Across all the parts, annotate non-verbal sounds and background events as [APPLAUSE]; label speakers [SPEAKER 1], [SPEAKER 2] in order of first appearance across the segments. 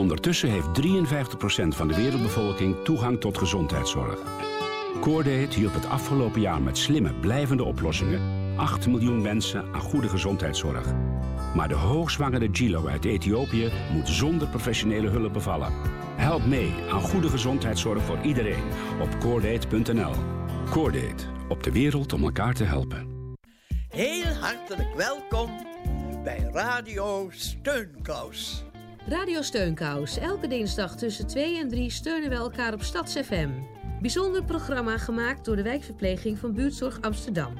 [SPEAKER 1] Ondertussen heeft 53% van de wereldbevolking toegang tot gezondheidszorg. Coordate hielp het afgelopen jaar met slimme, blijvende oplossingen 8 miljoen mensen aan goede gezondheidszorg. Maar de hoogzwangere Gilo uit Ethiopië moet zonder professionele hulp bevallen. Help mee aan goede gezondheidszorg voor iedereen op coordate.nl. Coordate, op de wereld om elkaar te helpen.
[SPEAKER 2] Heel hartelijk welkom bij Radio Steunkous.
[SPEAKER 3] Radio Steunkous. Elke dinsdag tussen 2 en 3 steunen we elkaar op StadsFM. Bijzonder programma gemaakt door de wijkverpleging van Buurtzorg Amsterdam.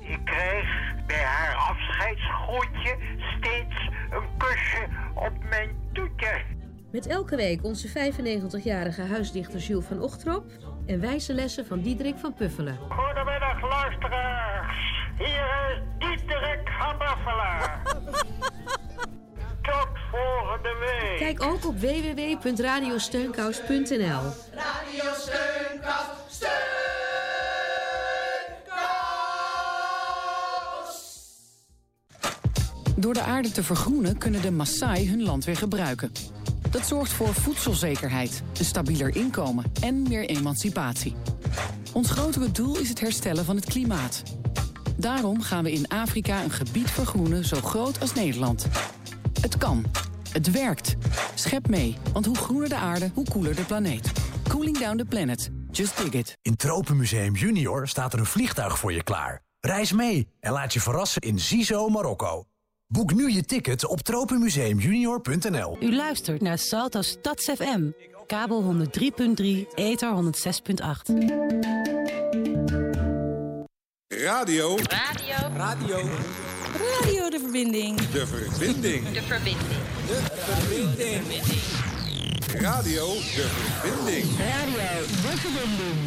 [SPEAKER 4] Ik kreeg bij haar afscheidsgroetje steeds een kusje op mijn toetje.
[SPEAKER 3] Met elke week onze 95-jarige huisdichter Jules van Ochtrop... en wijze lessen van Diederik van Puffelen.
[SPEAKER 4] Goedemiddag luisteraars. Hier is Diederik van Buffelen. Tot volgende week.
[SPEAKER 3] Kijk ook op www.radiosteunkous.nl
[SPEAKER 5] Radio Steunkous, Steunkous.
[SPEAKER 6] Door de aarde te vergroenen kunnen de Maasai hun land weer gebruiken. Dat zorgt voor voedselzekerheid, een stabieler inkomen en meer emancipatie. Ons grotere doel is het herstellen van het klimaat. Daarom gaan we in Afrika een gebied vergroenen zo groot als Nederland. Het kan. Het werkt. Schep mee, want hoe groener de aarde, hoe koeler de planeet. Cooling down the planet. Just dig it.
[SPEAKER 7] In Tropenmuseum Junior staat er een vliegtuig voor je klaar. Reis mee en laat je verrassen in Zizo, Marokko. Boek nu je ticket op tropenmuseumjunior.nl.
[SPEAKER 8] U luistert naar Salto Stads FM. Kabel 103.3, ether 106.8.
[SPEAKER 9] Radio.
[SPEAKER 10] Radio.
[SPEAKER 9] Radio.
[SPEAKER 11] Radio de verbinding.
[SPEAKER 9] De verbinding.
[SPEAKER 10] De verbinding.
[SPEAKER 9] De verbinding. Radio de verbinding.
[SPEAKER 10] Radio de verbinding.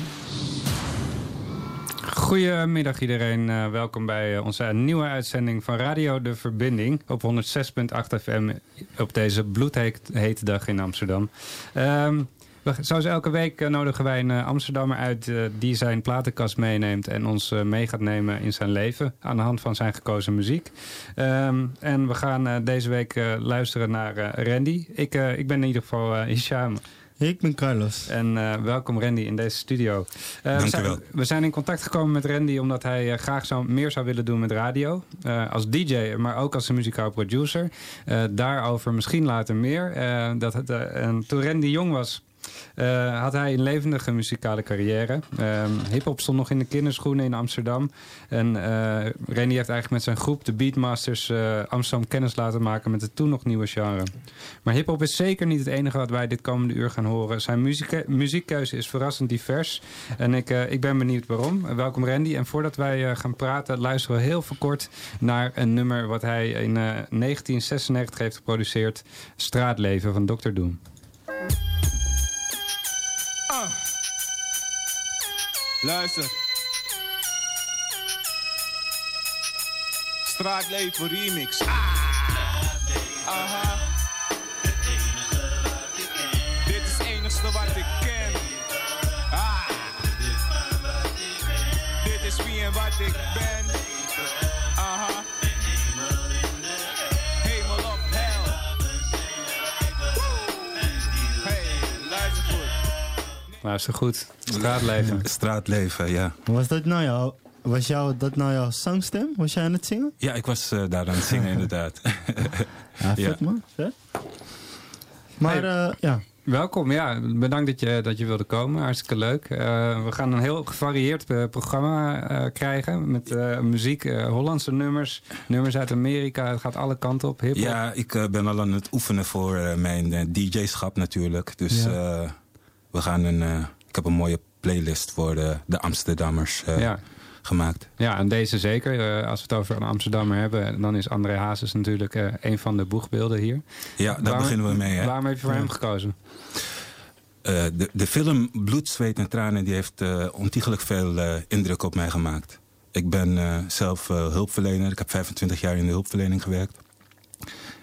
[SPEAKER 12] Goedemiddag iedereen, uh, welkom bij uh, onze nieuwe uitzending van Radio De Verbinding op 106.8 FM op deze bloedhete dag in Amsterdam. Um, we, zoals elke week uh, nodigen wij een Amsterdammer uit die zijn platenkast meeneemt en ons mee gaat nemen in zijn leven aan de hand van zijn gekozen muziek. Um, en we gaan deze week luisteren naar Randy. Ik, ik ben in ieder geval Isham.
[SPEAKER 13] Ik ben Carlos.
[SPEAKER 12] En uh, welkom Randy in deze studio.
[SPEAKER 13] Uh, Dank
[SPEAKER 12] we, zijn, we zijn in contact gekomen met Randy omdat hij uh, graag zou, meer zou willen doen met radio. als DJ, maar ook als een muzikaal producer. daarover misschien later meer. dat het, toen Randy jong was... Uh, had hij een levendige muzikale carrière. Uh, Hip-hop stond nog in de kinderschoenen in Amsterdam. En uh, Randy heeft eigenlijk met zijn groep, de Beatmasters, uh, Amsterdam kennis laten maken met het toen nog nieuwe genre. Maar hip-hop is zeker niet het enige wat wij dit komende uur gaan horen. Zijn muziek muziekkeuze is verrassend divers. En ik, ik ben benieuwd waarom. welkom Randy. En voordat wij gaan praten, luisteren we heel verkort naar een nummer wat hij in 1996 heeft geproduceerd: Straatleven van Dr. Doom.
[SPEAKER 14] Luister. Straatleven remix. Ah. Aha. Dit is het enigste wat ik ken. Ah. Dit is wie en wat ik ben. Goed.
[SPEAKER 12] Luister goed. Straatleven.
[SPEAKER 13] Straatleven,
[SPEAKER 14] ja.
[SPEAKER 13] Was dat nou jouw, was jou, dat nou jouw zangstem? Was jij aan het zingen?
[SPEAKER 14] Ja, ik was uh, daar aan het zingen [LAUGHS] inderdaad.
[SPEAKER 13] ja, vet ja. man. Vet. Maar hey, uh, ja.
[SPEAKER 12] Welkom, ja. Bedankt dat je, dat je wilde komen. Hartstikke leuk. Uh, we gaan een heel gevarieerd programma krijgen. Met muziek, Hollandse nummers, nummers uit Amerika. Het gaat alle kanten op. Hip-hop.
[SPEAKER 14] Ja, ik ben al aan het oefenen voor mijn DJ-schap natuurlijk. Dus ja. We gaan een... Ik heb een mooie playlist voor de, de Amsterdammers uh, ja. gemaakt.
[SPEAKER 12] Ja, en deze zeker. Uh, als we het over een Amsterdammer hebben... dan is André Hazes natuurlijk een van de boegbeelden hier.
[SPEAKER 14] Ja, daar waarom, beginnen we mee. Hè?
[SPEAKER 12] Waarom heb je voor ja. hem gekozen?
[SPEAKER 14] de, de film Bloed, Zweet en Tranen... die heeft ontiegelijk veel indruk op mij gemaakt. Ik ben zelf hulpverlener. Ik heb 25 jaar in de hulpverlening gewerkt.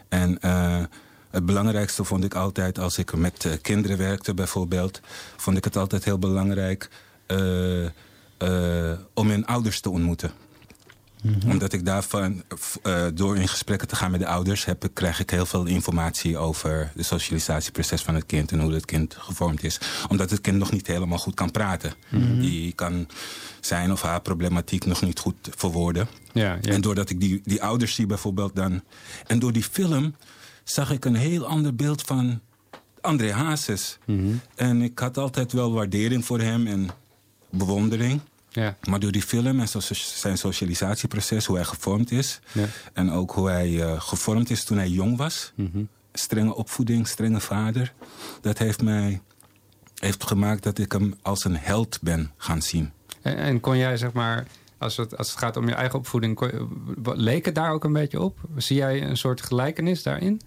[SPEAKER 14] En het belangrijkste vond ik altijd, als ik met uh, kinderen werkte bijvoorbeeld... vond ik het altijd heel belangrijk uh, uh, om hun ouders te ontmoeten. Mhm. Omdat ik daarvan, door in gesprekken te gaan met de ouders, heb, krijg ik heel veel informatie over het socialisatieproces van het kind en hoe het kind gevormd is. Omdat het kind nog niet helemaal goed kan praten. Mm Die kan zijn of haar problematiek nog niet goed verwoorden. Ja, ja. En doordat ik die, die ouders zie bijvoorbeeld dan. En door die film zag ik een heel ander beeld van André Hazes. Mhm. En ik had altijd wel waardering voor hem en bewondering. Ja. Maar door die film en zijn socialisatieproces, hoe hij gevormd is... Ja. en ook hoe hij uh, gevormd is toen hij jong was... Mm strenge opvoeding, strenge vader... dat heeft mij heeft gemaakt dat ik hem als een held ben gaan zien.
[SPEAKER 12] En, en kon jij, zeg maar, als het, als het gaat om je eigen opvoeding... Leek het daar ook een beetje op? Zie jij een soort gelijkenis daarin?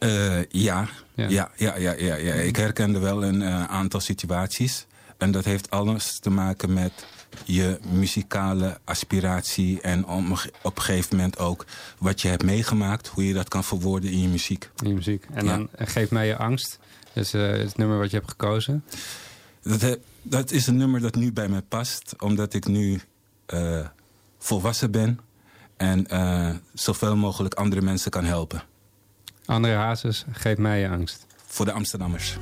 [SPEAKER 14] Uh, ja. Ja. Ja, ja, ja, ja, ik herkende wel een uh, aantal situaties. En dat heeft alles te maken met je muzikale aspiratie... en op een gegeven moment ook wat je hebt meegemaakt... hoe je dat kan verwoorden in je muziek.
[SPEAKER 12] In je muziek. En dan Geef mij je angst. Dus uh, het nummer wat je hebt gekozen.
[SPEAKER 14] Dat, dat is een nummer dat nu bij mij past. Omdat ik nu uh, volwassen ben. En uh, zoveel mogelijk andere mensen kan helpen.
[SPEAKER 12] André Hazes, geef mij je angst.
[SPEAKER 14] Voor de Amsterdammers.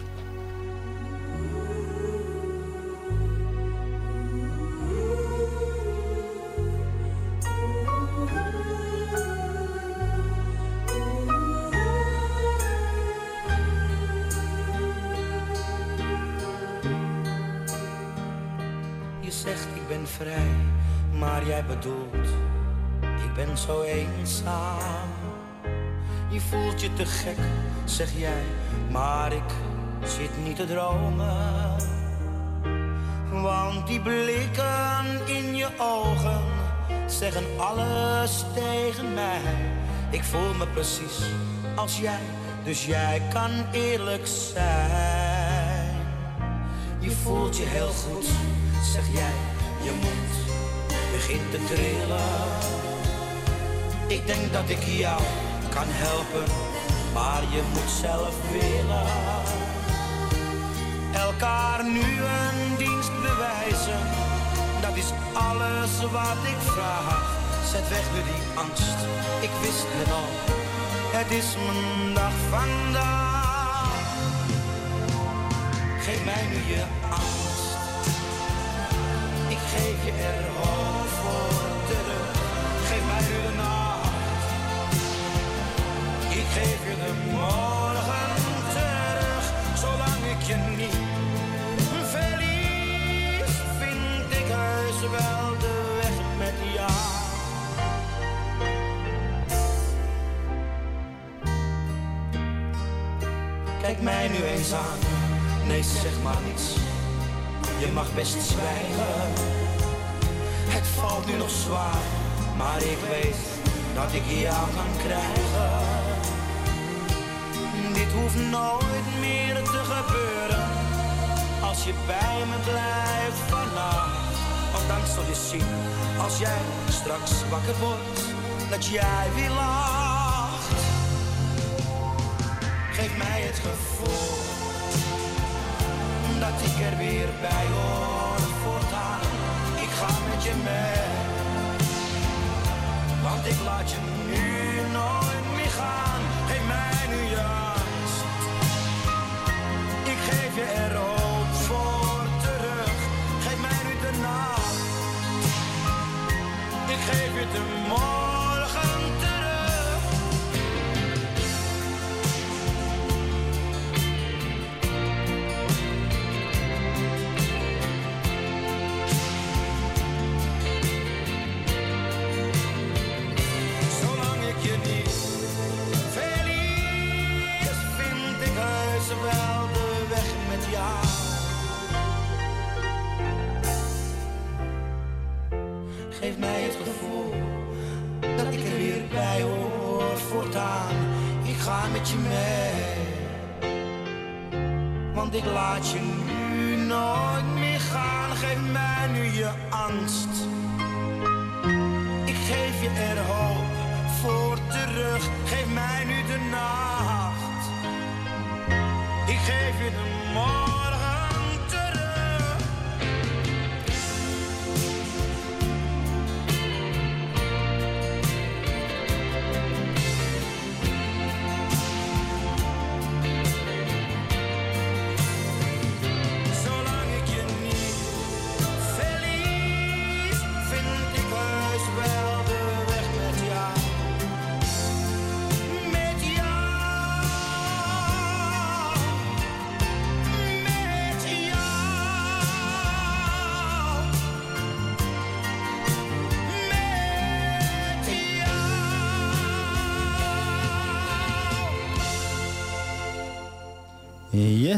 [SPEAKER 15] Bedoelt, ik ben zo eenzaam. Je voelt je te gek, zeg jij, maar ik zit niet te dromen. Want die blikken in je ogen zeggen alles tegen mij. Ik voel me precies als jij, dus jij kan eerlijk zijn. Je voelt je heel goed, zeg jij, je moet begint te trillen. Ik denk dat ik jou kan helpen, maar je moet zelf willen. Elkaar nu een dienst bewijzen, dat is alles wat ik vraag. Zet weg nu die angst, ik wist het al, het is mijn dag vandaag. Geef mij nu je angst, ik geef je er hoop. Geef je de morgen terug, zolang ik je niet verlies, vind ik huis wel de weg met jou. Kijk mij nu eens aan, nee zeg maar niets, je mag best zwijgen. Valt nu nog zwaar, maar ik weet dat ik jou kan krijgen dit hoeft nooit meer te gebeuren. Als je bij me blijft vannacht. Want dan zul je zien, als jij straks wakker wordt, dat jij weer lacht. Geef mij het gevoel dat ik er weer bij hoor je mee, want ik laat je nu nooit meer gaan. Geef mij nu je geef je er ook voor terug. Geef mij nu de nacht. Ik geef je de morgen Geef mij het gevoel dat ik er weer bij hoor voortaan. Ik ga met je mee, want ik laat je nu nooit meer gaan. Geef mij nu je angst. Ik geef je er hoop voor terug. Geef mij nu de nacht. Ik geef je de morgen.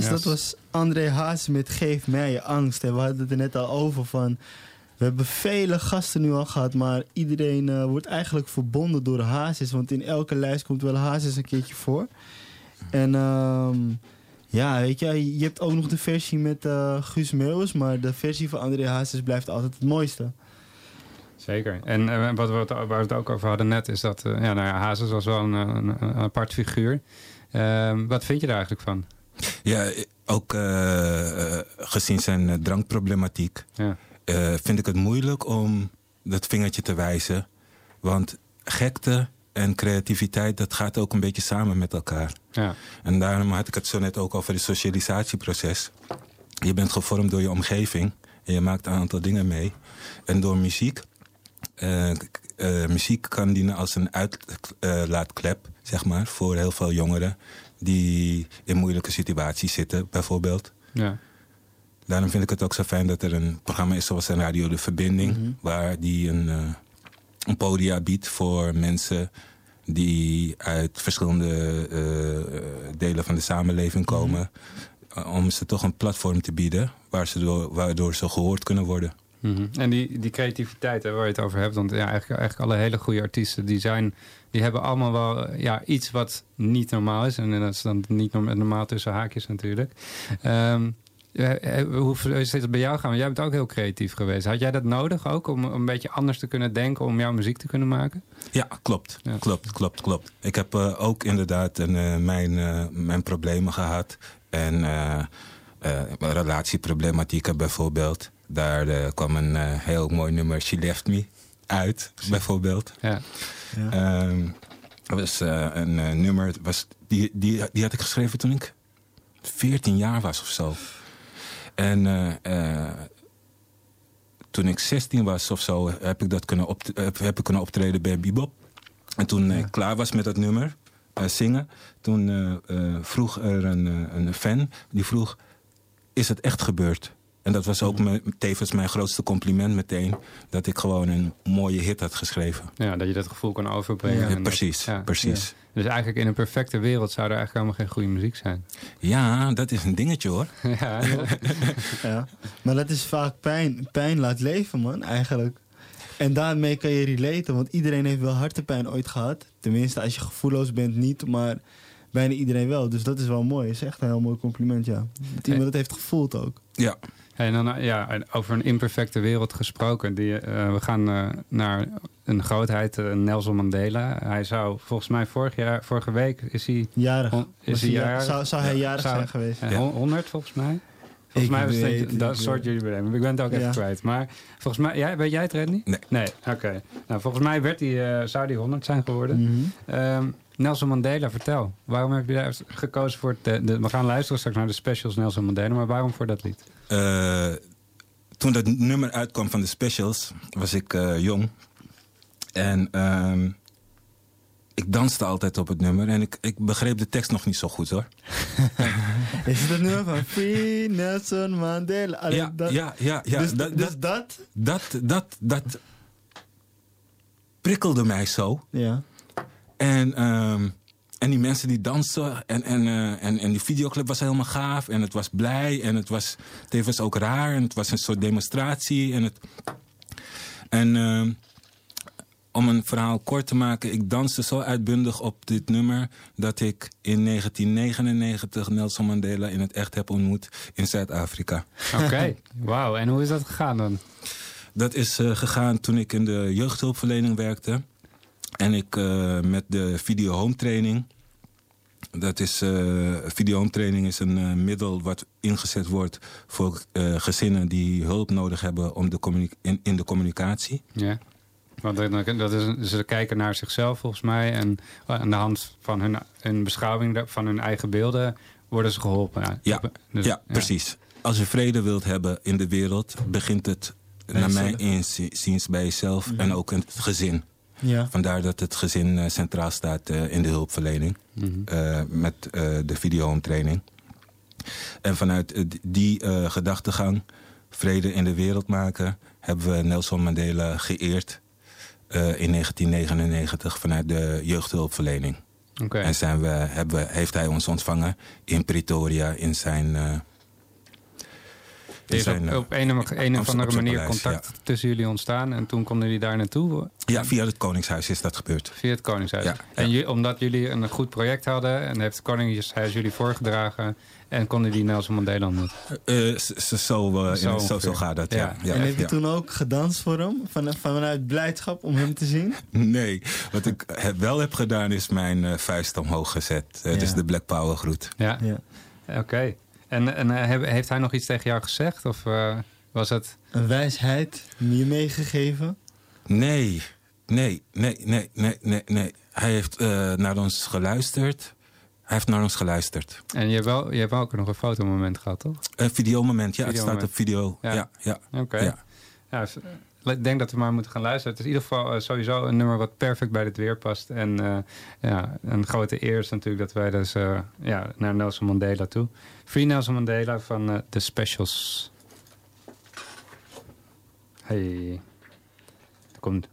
[SPEAKER 13] Yes, dat was André Haas met Geef mij je angst. En we hadden het er net al over van... We hebben vele gasten nu al gehad, maar iedereen eh, wordt eigenlijk verbonden door Hazes. Want in elke lijst komt wel Hazes een keertje voor. En ehm, ja, weet je, je hebt ook nog de versie met eh, Guus Meeuwis, maar de versie van André Hazes blijft altijd het mooiste.
[SPEAKER 12] Zeker. En eh, wat we het, waar we het ook over hadden net, is dat... ja, nou ja, Hazes was wel een, een, een apart figuur. Ehm, wat vind je daar eigenlijk van?
[SPEAKER 14] Ja, ook eh, eh, gezien zijn eh, drankproblematiek
[SPEAKER 12] Ja.
[SPEAKER 14] vind ik het moeilijk om dat vingertje te wijzen. Want gekte en creativiteit, dat gaat ook een beetje samen met elkaar.
[SPEAKER 12] Ja.
[SPEAKER 14] En daarom had ik het zo net ook over het socialisatieproces. Je bent gevormd door je omgeving en je maakt een aantal dingen mee. En door muziek, muziek kan dienen als een uitlaatklep, zeg maar, voor heel veel jongeren die in moeilijke situaties zitten, bijvoorbeeld.
[SPEAKER 12] Ja.
[SPEAKER 14] Daarom vind ik het ook zo fijn dat er een programma is zoals een Radio De Verbinding,
[SPEAKER 12] Mhm.
[SPEAKER 14] waar die een, eh, een podia biedt voor mensen die uit verschillende eh, delen van de samenleving komen. eh, Om ze toch een platform te bieden waar ze door, waardoor ze gehoord kunnen worden.
[SPEAKER 12] Mhm. En die, die creativiteit hè, waar je het over hebt, want ja, eigenlijk, eigenlijk alle hele goede artiesten die zijn, die hebben allemaal wel ja, iets wat niet normaal is. En dat is dan niet norm- normaal tussen haakjes natuurlijk. Eh, hoe is dit bij jou gaan? Want jij bent ook heel creatief geweest. Had jij dat nodig ook om een beetje anders te kunnen denken, om jouw muziek te kunnen maken?
[SPEAKER 14] Ja, klopt. Klopt, klopt, klopt. Ik heb eh, ook inderdaad een, eh, mijn, eh, mijn problemen gehad. En eh, eh, relatieproblematieken bijvoorbeeld. Daar eh, kwam een eh, heel mooi nummer, She Left Me, uit, bijvoorbeeld.
[SPEAKER 12] Ja.
[SPEAKER 14] Ehm, dat was eh, een eh, nummer, was, die, die, die had ik geschreven toen ik 14 jaar was of zo. En eh, eh, toen ik 16 was of zo, heb ik, dat kunnen, op, heb, heb ik kunnen optreden bij Bebop. En toen ik klaar was met dat nummer, eh, zingen, toen vroeg er een, een fan, die vroeg, is het echt gebeurd? En dat was ook me- tevens mijn grootste compliment meteen, dat ik gewoon een mooie hit had geschreven.
[SPEAKER 12] Ja, dat je dat gevoel kan overbrengen.
[SPEAKER 14] Ja,
[SPEAKER 12] En dat-
[SPEAKER 14] precies,
[SPEAKER 12] ja.
[SPEAKER 14] precies.
[SPEAKER 12] Dus eigenlijk in een perfecte wereld zou er eigenlijk helemaal geen goede muziek zijn.
[SPEAKER 14] Ja, dat is een dingetje hoor. [LAUGHS]
[SPEAKER 12] ja,
[SPEAKER 13] Ja. Maar dat is vaak pijn. Pijn laat leven, man, eigenlijk. En daarmee kan je relaten, want iedereen heeft wel hartepijn ooit gehad. Tenminste, als je gevoelloos bent niet, maar bijna iedereen wel. Dus dat is wel mooi. is echt een heel mooi compliment, ja. Dat iemand het heeft gevoeld ook.
[SPEAKER 14] Ja.
[SPEAKER 12] En dan ja, en over een imperfecte wereld gesproken. Die, eh, we gaan eh, naar een grootheid, eh, Nelson Mandela. Hij zou volgens mij vorig jaar, vorige week is hij
[SPEAKER 13] Jarig.
[SPEAKER 12] Is hij
[SPEAKER 13] hij ja-
[SPEAKER 12] jarig?
[SPEAKER 13] zou- zou hij jarig zijn geweest?
[SPEAKER 12] eh,
[SPEAKER 13] Ja.
[SPEAKER 12] hon- 100 volgens mij. Volgens
[SPEAKER 13] Ik
[SPEAKER 12] mij was
[SPEAKER 13] weet
[SPEAKER 12] het dat soort
[SPEAKER 13] ja.
[SPEAKER 12] jubileum. Ik ben het ook even
[SPEAKER 13] Ja.
[SPEAKER 12] kwijt. Maar volgens mij, ja, weet jij het Randy?
[SPEAKER 14] Nee.
[SPEAKER 12] Nee, oké. Nou, volgens mij werd hij, eh, zou hij 100 zijn geworden.
[SPEAKER 13] Mhm.
[SPEAKER 12] Ehm, Nelson Mandela, vertel. Waarom heb je daar gekozen voor... De, de- we gaan luisteren straks naar de specials Nelson Mandela. Maar waarom voor dat lied?
[SPEAKER 14] Eh, toen dat nummer uitkwam van de specials, was ik eh, jong. En ehm, ik danste altijd op het nummer. En ik, ik begreep de tekst nog niet zo goed hoor. [LAUGHS]
[SPEAKER 13] Is het het nummer van Free Nelson Mandela? Allee,
[SPEAKER 14] Ja,
[SPEAKER 13] dat-
[SPEAKER 14] ja, ja, ja.
[SPEAKER 13] Dus,
[SPEAKER 14] dat,
[SPEAKER 13] dus
[SPEAKER 14] dat,
[SPEAKER 13] dat?
[SPEAKER 14] dat, dat, dat prikkelde mij zo.
[SPEAKER 13] Ja.
[SPEAKER 14] En, ehm, en die mensen die dansten en, en, eh, en, en die videoclip was helemaal gaaf. En het was blij en het was tevens ook raar. En het was een soort demonstratie. En, het, en ehm, om een verhaal kort te maken, ik danste zo uitbundig op dit nummer... dat ik in 1999 Nelson Mandela in het echt heb ontmoet in Zuid-Afrika.
[SPEAKER 12] Oké, [LAUGHS] wauw. En hoe is dat gegaan dan?
[SPEAKER 14] Dat is eh, gegaan toen ik in de jeugdhulpverlening werkte. En ik eh, met de video home training. Dat is, eh video home training is een eh, middel wat ingezet wordt voor gezinnen die hulp nodig hebben om de in, in de communicatie.
[SPEAKER 12] Ja. Want dat is, ze kijken naar zichzelf volgens mij. En aan de hand van hun, hun beschouwing van hun eigen beelden worden ze geholpen.
[SPEAKER 14] Ja,
[SPEAKER 12] Dus-
[SPEAKER 14] ja, precies. Als je vrede wilt hebben in de wereld, begint het naar mijn inziens bij jezelf
[SPEAKER 13] Mhm.
[SPEAKER 14] en ook in het gezin.
[SPEAKER 13] Ja.
[SPEAKER 14] Vandaar dat het gezin eh, centraal staat eh, in de hulpverlening.
[SPEAKER 12] Mhm.
[SPEAKER 14] eh, met de video training. En vanuit die gedachtegang, vrede in de wereld maken, hebben we Nelson Mandela geëerd in 1999 vanuit de jeugdhulpverlening. En zijn we, hebben, heeft hij ons ontvangen in Pretoria in zijn...
[SPEAKER 12] Er is op,
[SPEAKER 14] eh,
[SPEAKER 12] op een, of- een of
[SPEAKER 14] Amst-
[SPEAKER 12] andere manier contact tussen jullie ontstaan. En toen konden jullie daar naartoe.
[SPEAKER 14] Ja, via het Koningshuis is dat gebeurd.
[SPEAKER 12] Via het Koningshuis.
[SPEAKER 14] Ja,
[SPEAKER 12] En omdat jullie een goed project hadden. En heeft het Koningshuis jullie voorgedragen. En konden die Nelson Mandela ontmoeten.
[SPEAKER 14] Eh, zo, eh,
[SPEAKER 12] Zo
[SPEAKER 14] zo, zo, gaat dat, ja.
[SPEAKER 12] Ja.
[SPEAKER 14] ja,
[SPEAKER 13] en heb je
[SPEAKER 14] ja.
[SPEAKER 13] toen ook gedanst voor hem? Van, vanuit blijdschap om hem te zien? [LAUGHS]
[SPEAKER 14] Nee, wat ik heb, wel heb gedaan is mijn vuist omhoog gezet.
[SPEAKER 13] Ja.
[SPEAKER 14] Dus de Black Power groet.
[SPEAKER 12] Ja,
[SPEAKER 13] Ja.
[SPEAKER 12] oké. En, en eh, heeft hij nog iets tegen jou gezegd? Of eh, was het...
[SPEAKER 13] Een wijsheid je meegegeven?
[SPEAKER 14] Nee, nee, nee, nee, nee, nee, nee. Hij heeft eh, naar ons geluisterd. Hij heeft naar ons geluisterd.
[SPEAKER 12] En je hebt, wel, je hebt ook nog een fotomoment gehad, toch?
[SPEAKER 14] Een videomoment, ja, het staat op video.
[SPEAKER 12] Ja.
[SPEAKER 14] Ja, ja.
[SPEAKER 12] Oké.
[SPEAKER 14] Ja.
[SPEAKER 12] Ja, denk dat we maar moeten gaan luisteren. Het is in ieder geval eh, sowieso een nummer wat perfect bij dit weer past. En eh, ja, een grote eer is natuurlijk dat wij dus eh, ja, naar Nelson Mandela toe. Free Nelson Mandela van The Specials. Hey. Er komt...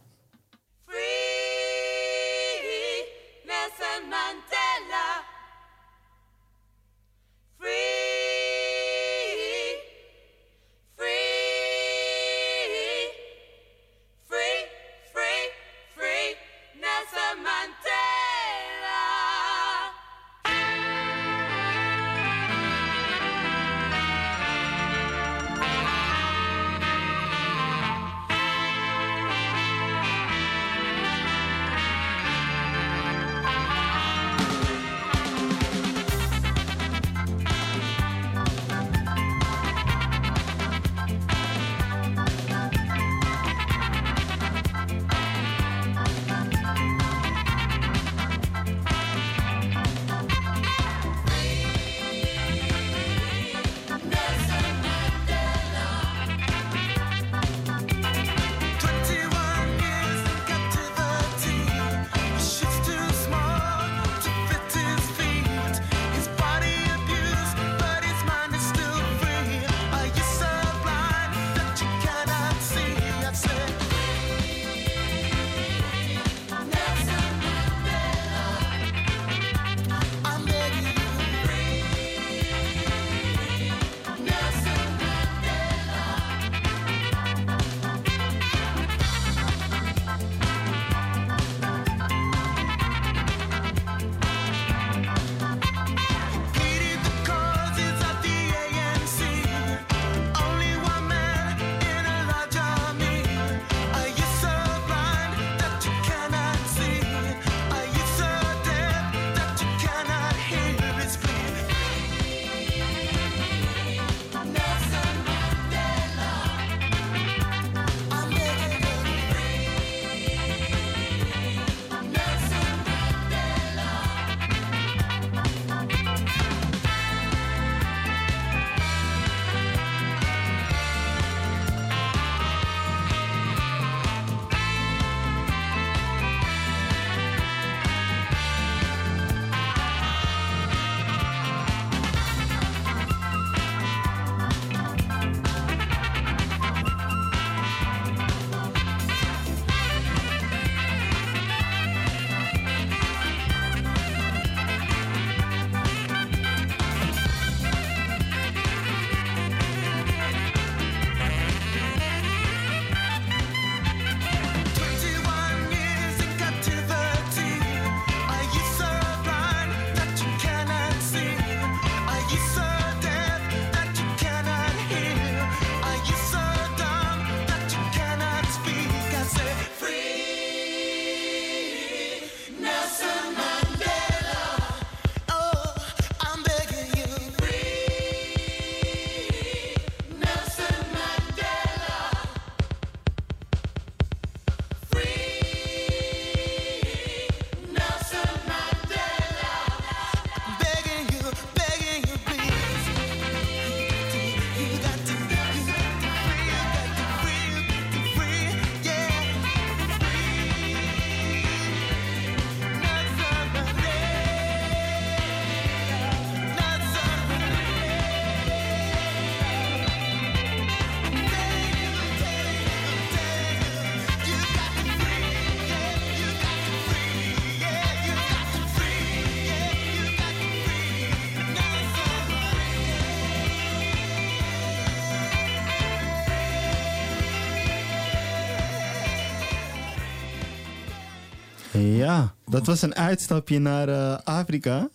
[SPEAKER 13] Ja, dat was een uitstapje naar eh, Afrika.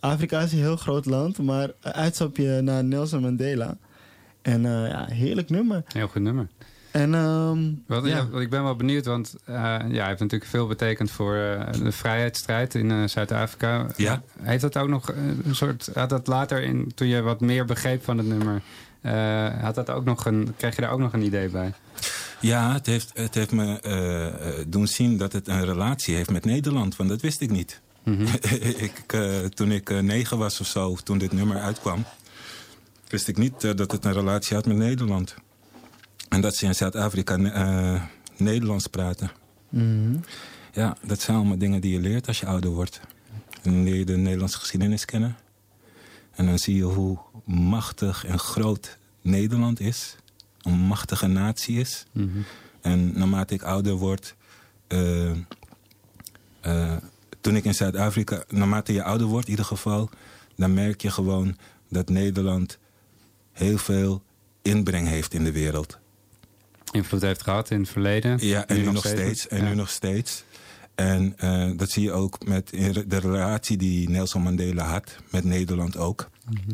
[SPEAKER 13] Afrika is een heel groot land, maar een uitstapje naar Nelson Mandela. En eh, ja, heerlijk nummer.
[SPEAKER 12] Heel goed nummer.
[SPEAKER 13] En ehm,
[SPEAKER 12] Wat,
[SPEAKER 13] ja.
[SPEAKER 12] ja, wat ik ben wel benieuwd, want eh, ja, hij heeft natuurlijk veel betekend voor eh, de vrijheidsstrijd in eh, Zuid-Afrika.
[SPEAKER 14] Ja.
[SPEAKER 12] Heeft dat ook nog een soort, had dat later, in, toen je wat meer begreep van het nummer, eh, had dat ook nog een, kreeg je daar ook nog een idee bij?
[SPEAKER 14] Ja, het heeft, het heeft me eh, eh, doen zien dat het een relatie heeft met Nederland. Want dat wist ik niet. [LAUGHS] ik, eh, toen ik negen was of zo, toen dit nummer uitkwam... wist ik niet dat het een relatie had met Nederland. En dat ze in Zuid-Afrika Nederlands praten.
[SPEAKER 13] Mhm.
[SPEAKER 14] Ja, dat zijn allemaal dingen die je leert als je ouder wordt. En leer je de Nederlandse geschiedenis kennen. En dan zie je hoe machtig en groot Nederland is. Een machtige natie is. En naarmate ik ouder word... eh, eh, toen ik in Zuid-Afrika... Naarmate je ouder wordt in ieder geval... dan merk je gewoon dat Nederland heel veel inbreng heeft in de wereld.
[SPEAKER 12] Invloed heeft gehad in het verleden.
[SPEAKER 14] Ja, en nu, nog steeds. En nu nog steeds. En eh, dat zie je ook met de relatie die Nelson Mandela had met Nederland ook.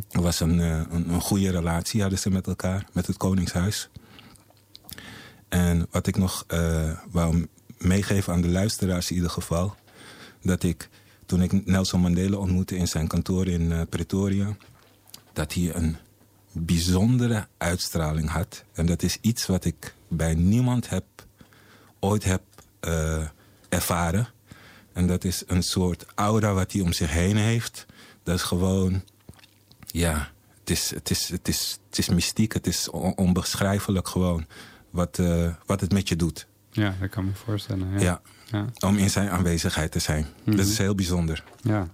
[SPEAKER 14] Het was een, eh, een, een goede relatie hadden ze met elkaar, met het Koningshuis. En wat ik nog eh, wou meegeven aan de luisteraars in ieder geval... dat ik, toen ik Nelson Mandela ontmoette in zijn kantoor in Pretoria... dat hij een bijzondere uitstraling had. En dat is iets wat ik bij niemand heb, ooit heb eh, ervaren. En dat is een soort aura wat hij om zich heen heeft. Dat is gewoon, ja, het is, het is, het is, het is mystiek. Het is on- onbeschrijfelijk gewoon wat, eh, wat het met je doet.
[SPEAKER 12] Ja, dat kan ik me voorstellen. Ja.
[SPEAKER 14] Ja.
[SPEAKER 12] Ja.
[SPEAKER 14] Om in zijn aanwezigheid te zijn.
[SPEAKER 12] Mhm.
[SPEAKER 14] Dat is heel bijzonder.
[SPEAKER 12] Ja.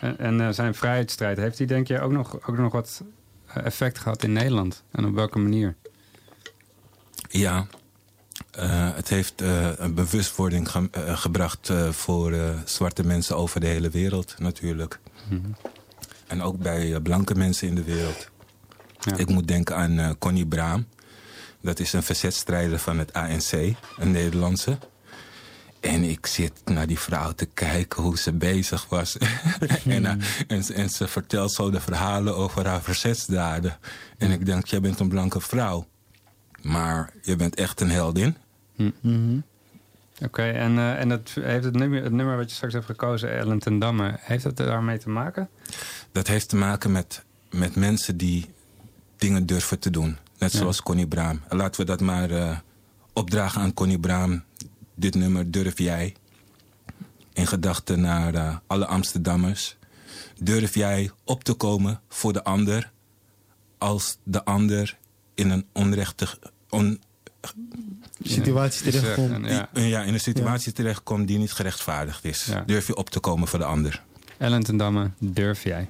[SPEAKER 12] En, en eh, zijn vrijheidsstrijd, heeft hij denk je ook nog, ook nog wat eh, effect gehad in Nederland? En op welke manier?
[SPEAKER 14] Ja, het heeft eh, een bewustwording ge- eh, gebracht eh, voor eh, zwarte mensen over de hele wereld natuurlijk. En ook bij eh, blanke mensen in de wereld. Ik moet denken aan eh, Connie Braam. Dat is een verzetstrijder van het ANC, een Nederlandse. En ik zit naar die vrouw te kijken hoe ze bezig was. [LAUGHS] en, eh, en, ze- en ze vertelt zo de verhalen over haar verzetsdaden. En ik denk, jij bent een blanke vrouw. Maar je bent echt een heldin.
[SPEAKER 12] Oké, en, eh, en het, heeft het nummer, het nummer wat je straks hebt gekozen, Ellen ten Damme, heeft dat daarmee te maken?
[SPEAKER 14] Dat heeft te maken met, met mensen die dingen durven te doen. Net
[SPEAKER 12] Ja.
[SPEAKER 14] zoals Connie Braam. En laten we dat maar eh, opdragen aan Connie Braam. Dit nummer durf jij. In gedachten naar eh, alle Amsterdammers. Durf jij op te komen voor de ander... als de ander in een onrechtig... On,
[SPEAKER 13] Situatie
[SPEAKER 14] er
[SPEAKER 13] terechtkomt.
[SPEAKER 14] een- Ja. ja, in een situatie terechtkomt die niet gerechtvaardigd is. Durf je op te komen voor de ander.
[SPEAKER 12] Ellen ten Damme, durf jij?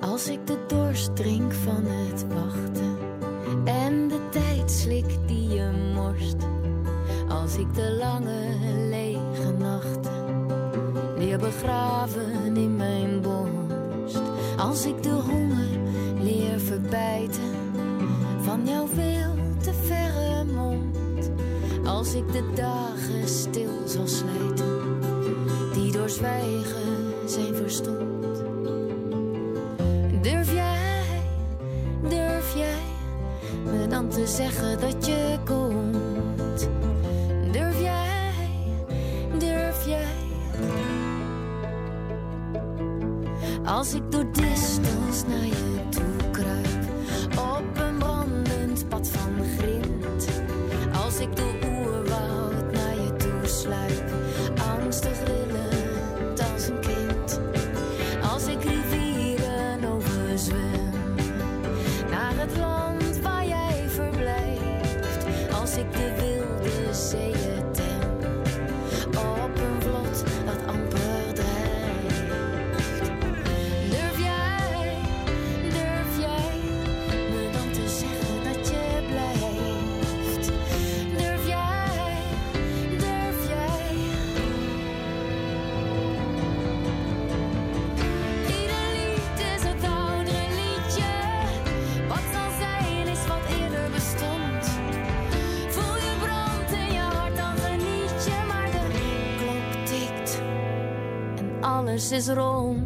[SPEAKER 16] Als ik de dorst drink van het wachten en de tijd slik die je morst. Als ik de lange lege nachten leer begraven in mijn borst. Als ik de honger leer verbijten van jouw veel te verre mond. Als ik de dagen stil zal slijten die door zwijgen zijn verstomd. Durf jij, durf jij me dan te zeggen dat je komt? Durf jij, durf jij? Als ik door distance naar colors wrong.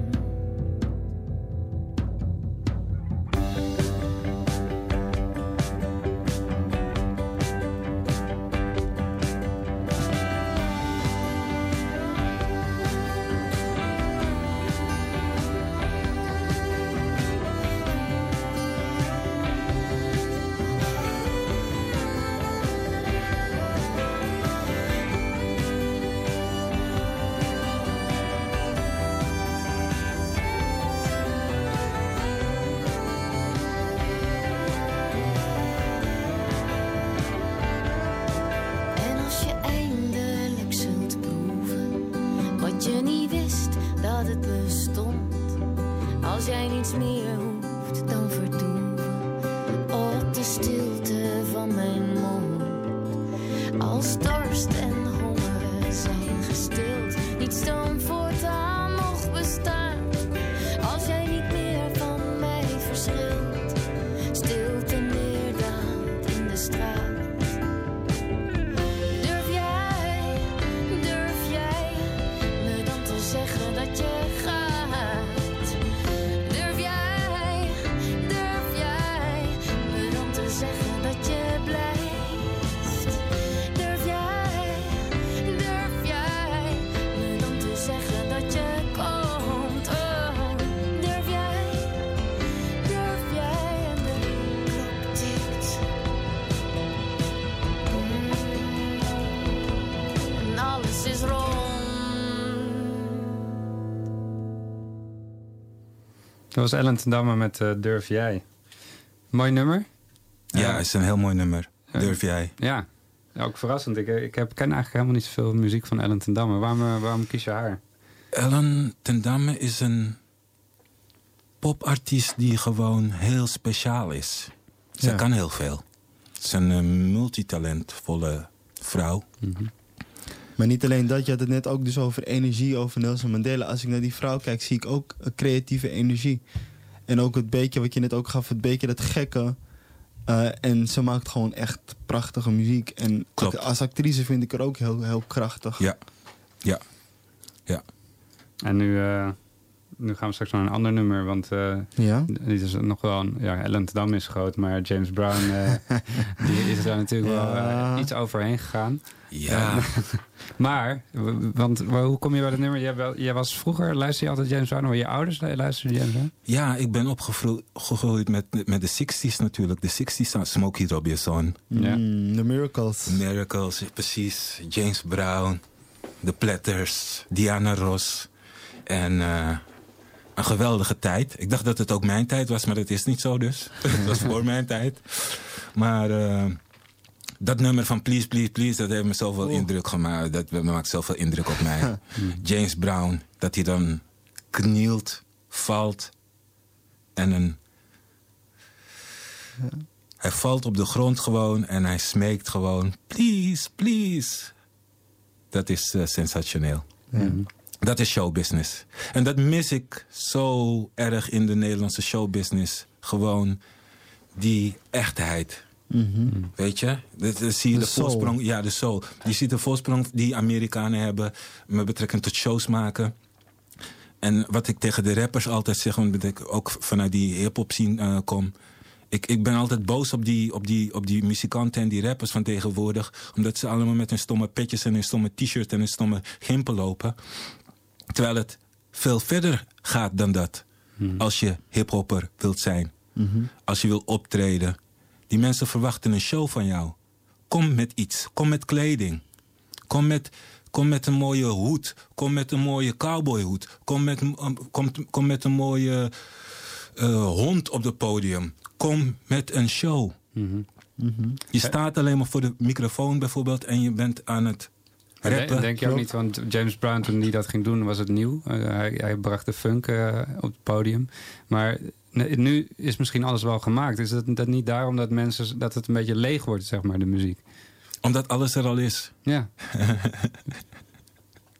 [SPEAKER 16] Dat
[SPEAKER 12] was Ellen ten Damme met eh, Durf Jij. Mooi nummer.
[SPEAKER 14] Ja, het is een heel mooi nummer. Durf jij?
[SPEAKER 12] Ja, ook verrassend. Ik, ik heb, ken eigenlijk helemaal niet zoveel muziek van Ellen ten Damme. Waarom, eh, waarom kies je haar?
[SPEAKER 14] Ellen ten Damme is een popartiest die gewoon heel speciaal is. Ze
[SPEAKER 13] Ja.
[SPEAKER 14] kan heel veel. Ze is een eh, multitalentvolle vrouw.
[SPEAKER 13] Maar niet alleen dat, je had het net ook dus over energie, over Nelson Mandela. Als ik naar die vrouw kijk, zie ik ook een creatieve energie. En ook het beetje wat je net ook gaf, het beetje dat gekke. Eh, en ze maakt gewoon echt prachtige muziek. En
[SPEAKER 14] Klopt.
[SPEAKER 13] als actrice vind ik er ook heel, heel krachtig.
[SPEAKER 14] Ja, ja, ja.
[SPEAKER 12] En nu, eh, nu gaan we straks naar een ander nummer. Want eh
[SPEAKER 13] Ja?
[SPEAKER 12] dit is nog wel een... Ja, Ellen is groot, maar James Brown... eh, [LAUGHS] die is daar natuurlijk wel eh, iets overheen gegaan.
[SPEAKER 14] Ja. [LAUGHS]
[SPEAKER 12] Maar, want hoe kom je bij dat nummer? Jij, wel, jij was vroeger, luisterde je altijd James Brown? Of je ouders luisterden James Brown?
[SPEAKER 14] Ja, ik ben opgegroeid met, met de 60s natuurlijk. De 60s, Smokey Robinson.
[SPEAKER 12] Ja.
[SPEAKER 13] Mm, the Miracles.
[SPEAKER 14] Miracles, precies. James Brown, The Platters, Diana Ross. En eh, een geweldige tijd. Ik dacht dat het ook mijn tijd was, maar dat is niet zo dus. [LAUGHS] het was voor mijn tijd. Maar eh, dat nummer van Please, Please, Please, dat heeft me zoveel indruk gemaakt. Dat maakt zoveel indruk op mij. [LAUGHS] James Brown, dat hij dan knielt, valt en een... Hij valt op de grond gewoon en hij smeekt gewoon... Please, please. Dat is eh, sensationeel. Dat is showbusiness. En dat mis ik zo erg in de Nederlandse showbusiness. Gewoon die echtheid. Weet je? Dat, zie je
[SPEAKER 13] De
[SPEAKER 14] voorsprong. Ja, de soul. Je ziet de voorsprong die Amerikanen hebben met betrekking tot shows maken. En wat ik tegen de rappers altijd zeg, omdat ik ook vanuit die hip-hop scene eh, kom. Ik, ik ben altijd boos op die, op, die, op die muzikanten en die rappers van tegenwoordig. Omdat ze allemaal met hun stomme petjes en hun stomme t-shirt en hun stomme gimpen lopen. Terwijl het veel verder gaat dan dat. Als je hiphopper wilt zijn. Als je wil optreden. Die mensen verwachten een show van jou. Kom met iets. Kom met kleding. Kom met, kom met een mooie hoed. Kom met een mooie cowboyhoed. Kom met, een- kom, kom met een mooie eh, hond op het podium. Kom met een show. Je staat alleen maar voor de microfoon bijvoorbeeld en je bent aan het Rappen,
[SPEAKER 12] denk je ook niet, want James Brown toen hij dat ging doen was het nieuw. Eh, hij, hij bracht de funk eh, op het podium. Maar nu is misschien alles wel gemaakt. Is dat, dat niet daarom dat, mensen, dat het een beetje leeg wordt, zeg maar, de muziek?
[SPEAKER 14] Omdat alles er al is.
[SPEAKER 12] Ja.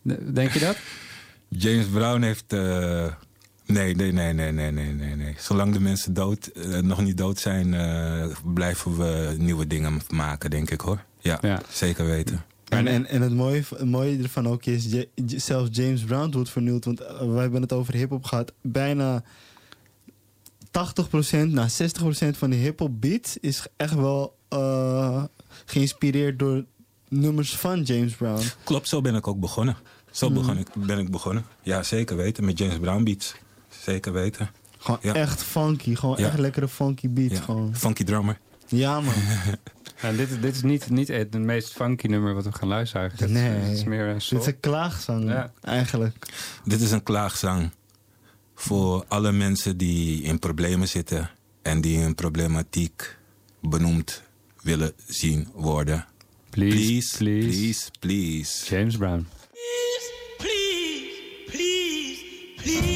[SPEAKER 12] [LAUGHS] Denk je dat?
[SPEAKER 14] James Brown heeft. Eh, nee, nee, nee, nee, nee, nee, nee, Zolang de mensen dood, nog niet dood zijn, blijven we nieuwe dingen maken, denk ik hoor. Ja. zeker weten.
[SPEAKER 13] En, en, en het, mooie, het mooie ervan ook is, J- zelfs James Brown wordt vernieuwd. Want eh, we hebben het over hip-hop gehad. Bijna 80%, nou 60% van de hip-hop beats is echt wel eh, geïnspireerd door nummers van James Brown.
[SPEAKER 14] Klopt, zo ben ik ook begonnen. Zo
[SPEAKER 13] Mm.
[SPEAKER 14] begon ik, ben ik begonnen. Ja, zeker weten. Met James Brown beats. Zeker weten.
[SPEAKER 13] Gewoon
[SPEAKER 14] Ja.
[SPEAKER 13] echt funky, gewoon
[SPEAKER 14] Ja.
[SPEAKER 13] echt lekkere funky beats.
[SPEAKER 14] Ja.
[SPEAKER 13] Gewoon.
[SPEAKER 14] Funky drummer.
[SPEAKER 13] Ja, man. [LAUGHS]
[SPEAKER 12] En dit, dit is niet, niet het meest funky nummer wat we gaan luisteren eigenlijk. Het is-
[SPEAKER 13] Nee.
[SPEAKER 12] Het is meer een
[SPEAKER 13] Dit is een klaagzang,
[SPEAKER 12] Ja.
[SPEAKER 13] eigenlijk.
[SPEAKER 14] Dit is een klaagzang voor alle mensen die in problemen zitten en die hun problematiek benoemd willen zien worden.
[SPEAKER 12] Please,
[SPEAKER 14] please, please, please.
[SPEAKER 12] James Brown.
[SPEAKER 17] Please, please, please. I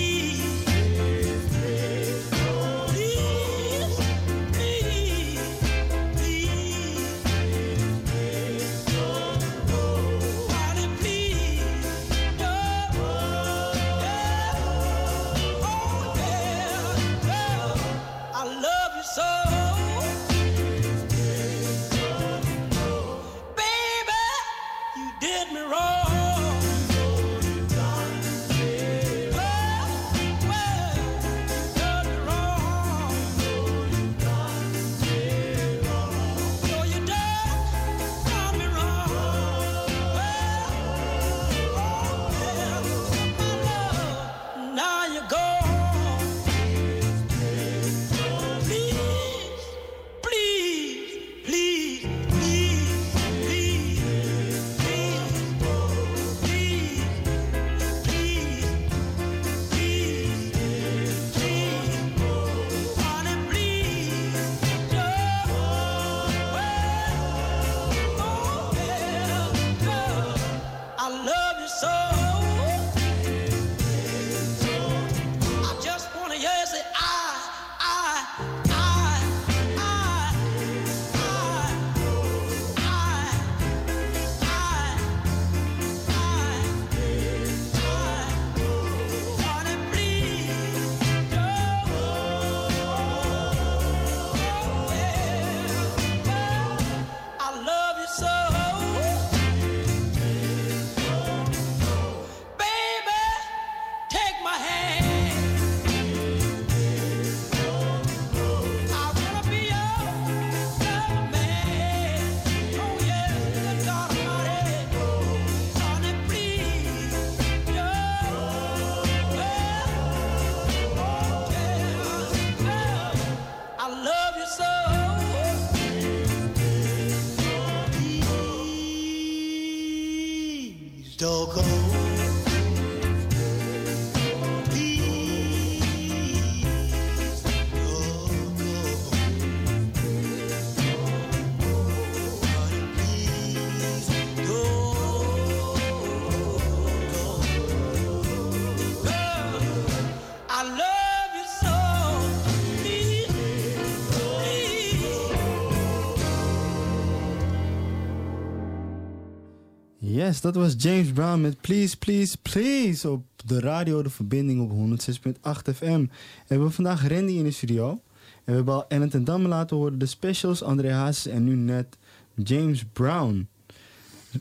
[SPEAKER 13] Dat was James Brown met Please, Please, Please op de radio, de verbinding op 106.8 FM. En we hebben vandaag Randy in de studio. En we hebben al Ellen ten Damme laten horen, de specials, André Hazes en nu net James Brown.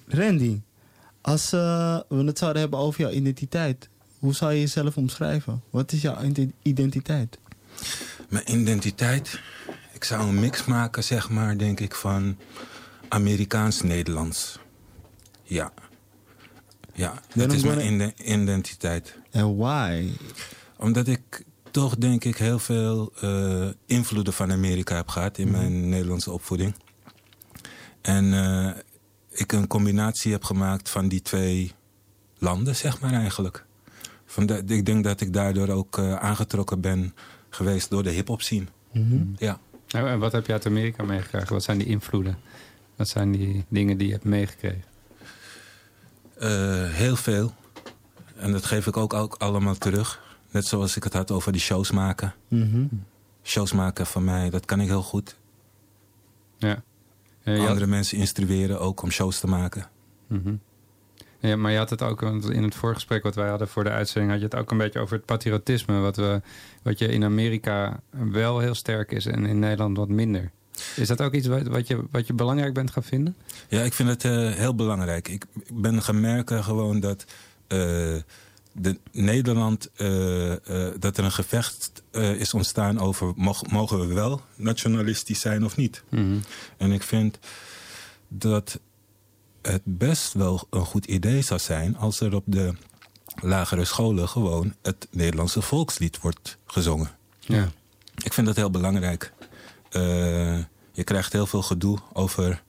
[SPEAKER 13] Randy, als eh, we het zouden hebben over jouw identiteit, hoe zou je jezelf omschrijven? Wat is jouw ident- identiteit?
[SPEAKER 14] Mijn identiteit, ik zou een mix maken, zeg maar, denk ik, van Amerikaans-Nederlands. Ja. Ja, dat is mijn
[SPEAKER 13] gonna-
[SPEAKER 14] identiteit.
[SPEAKER 13] En why?
[SPEAKER 14] Omdat ik toch, denk ik, heel veel eh, invloeden van Amerika heb gehad in mijn Nederlandse opvoeding. En eh, ik een combinatie heb gemaakt van die twee landen, zeg maar eigenlijk. Vanda- ik denk dat ik daardoor ook eh, aangetrokken ben geweest door de hip-hop scene. Ja.
[SPEAKER 12] En en wat heb je uit Amerika meegekregen? Wat zijn die invloeden? Wat zijn die dingen die je hebt meegekregen?
[SPEAKER 14] Eh, heel veel. En dat geef ik ook, ook allemaal terug. Net zoals ik het had over die shows maken.
[SPEAKER 13] Mhm.
[SPEAKER 14] Shows maken van mij, dat kan ik heel goed.
[SPEAKER 12] Ja. Had-
[SPEAKER 14] Andere mensen instrueren ook om shows te maken.
[SPEAKER 12] Mhm. Ja, maar je had het ook want in het voorgesprek wat wij hadden voor de uitzending, had je het ook een beetje over het patriotisme, wat, we, wat je in Amerika wel heel sterk is en in Nederland wat minder. Is dat ook iets wat, wat, je, wat je belangrijk bent gaan vinden?
[SPEAKER 14] Ja, ik vind het eh, heel belangrijk. Ik, ben gaan merken gewoon dat eh, de Nederland, eh, dat er een gevecht is ontstaan over mog- mogen we wel nationalistisch zijn of niet. En ik vind dat het best wel een goed idee zou zijn als er op de lagere scholen gewoon het Nederlandse volkslied wordt gezongen.
[SPEAKER 12] Ja.
[SPEAKER 14] Ik vind dat heel belangrijk. Eh, je krijgt heel veel gedoe over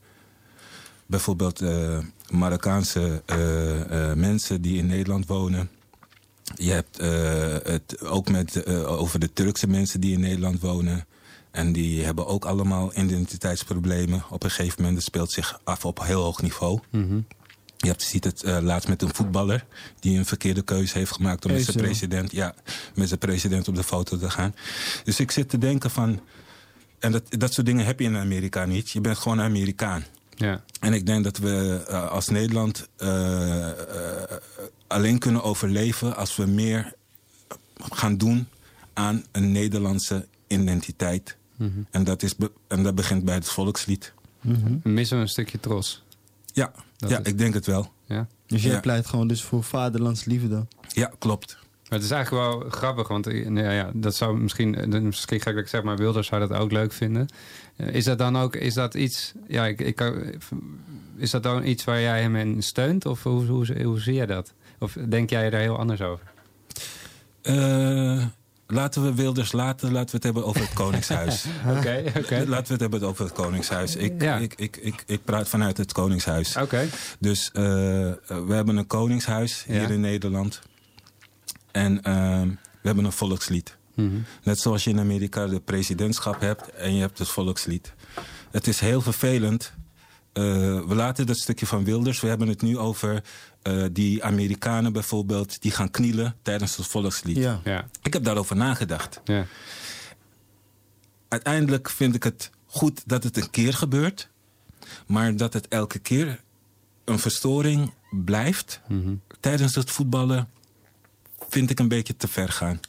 [SPEAKER 14] bijvoorbeeld eh, Marokkaanse eh, mensen die in Nederland wonen. Je hebt het ook met, over de Turkse mensen die in Nederland wonen. En die hebben ook allemaal identiteitsproblemen. Op een gegeven moment dat speelt zich af op heel hoog niveau. Je hebt, ziet het laatst met een voetballer die een verkeerde keuze heeft gemaakt om met zijn president, ja, met zijn president op de foto te gaan. Dus ik zit te denken van. En dat, dat soort dingen heb je in Amerika niet. Je bent gewoon Amerikaan.
[SPEAKER 12] Ja.
[SPEAKER 14] En ik denk dat we eh, als Nederland eh, eh, alleen kunnen overleven als we meer gaan doen aan een Nederlandse identiteit.
[SPEAKER 12] Mhm.
[SPEAKER 14] En, dat is be- en dat begint bij het volkslied.
[SPEAKER 12] Missen we een stukje trots?
[SPEAKER 14] Ja,
[SPEAKER 12] Dat
[SPEAKER 14] ja
[SPEAKER 12] is-
[SPEAKER 14] ik denk het wel.
[SPEAKER 12] Ja.
[SPEAKER 13] Dus jij
[SPEAKER 14] Ja.
[SPEAKER 13] pleit gewoon dus voor vaderlandsliefde.
[SPEAKER 14] Ja, klopt.
[SPEAKER 12] Maar het is eigenlijk wel grappig, want eh, nou ja, dat zou misschien, eh, misschien ga ik zeg maar, Wilders zou dat ook leuk vinden. Eh, Is dat dan ook, is dat iets, ja, ik, ik, is dat dan iets waar jij hem in steunt? Of hoe, hoe, hoe zie jij dat? Of denk jij daar heel anders over?
[SPEAKER 14] Laten we Wilders laten. Laten we het hebben over het Koningshuis. [LAUGHS]
[SPEAKER 12] Oké, oké.
[SPEAKER 14] Laten we het hebben over het Koningshuis. Ik,
[SPEAKER 12] Ja.
[SPEAKER 14] ik, ik, ik, ik praat vanuit het Koningshuis.
[SPEAKER 12] Oké.
[SPEAKER 14] Dus we hebben een Koningshuis hier in Nederland. En ehm, we hebben een volkslied.
[SPEAKER 12] Mhm.
[SPEAKER 14] Net zoals je in Amerika de presidentschap hebt en je hebt het volkslied. Het is heel vervelend. Eh, we laten dat stukje van Wilders. We hebben het nu over eh, die Amerikanen bijvoorbeeld... die gaan knielen tijdens het volkslied.
[SPEAKER 13] Ja.
[SPEAKER 12] Ja.
[SPEAKER 14] Ik heb daarover nagedacht.
[SPEAKER 12] Ja.
[SPEAKER 14] Uiteindelijk vind ik het goed dat het een keer gebeurt. Maar dat het elke keer een verstoring blijft... tijdens het voetballen vind ik een beetje te ver gaan.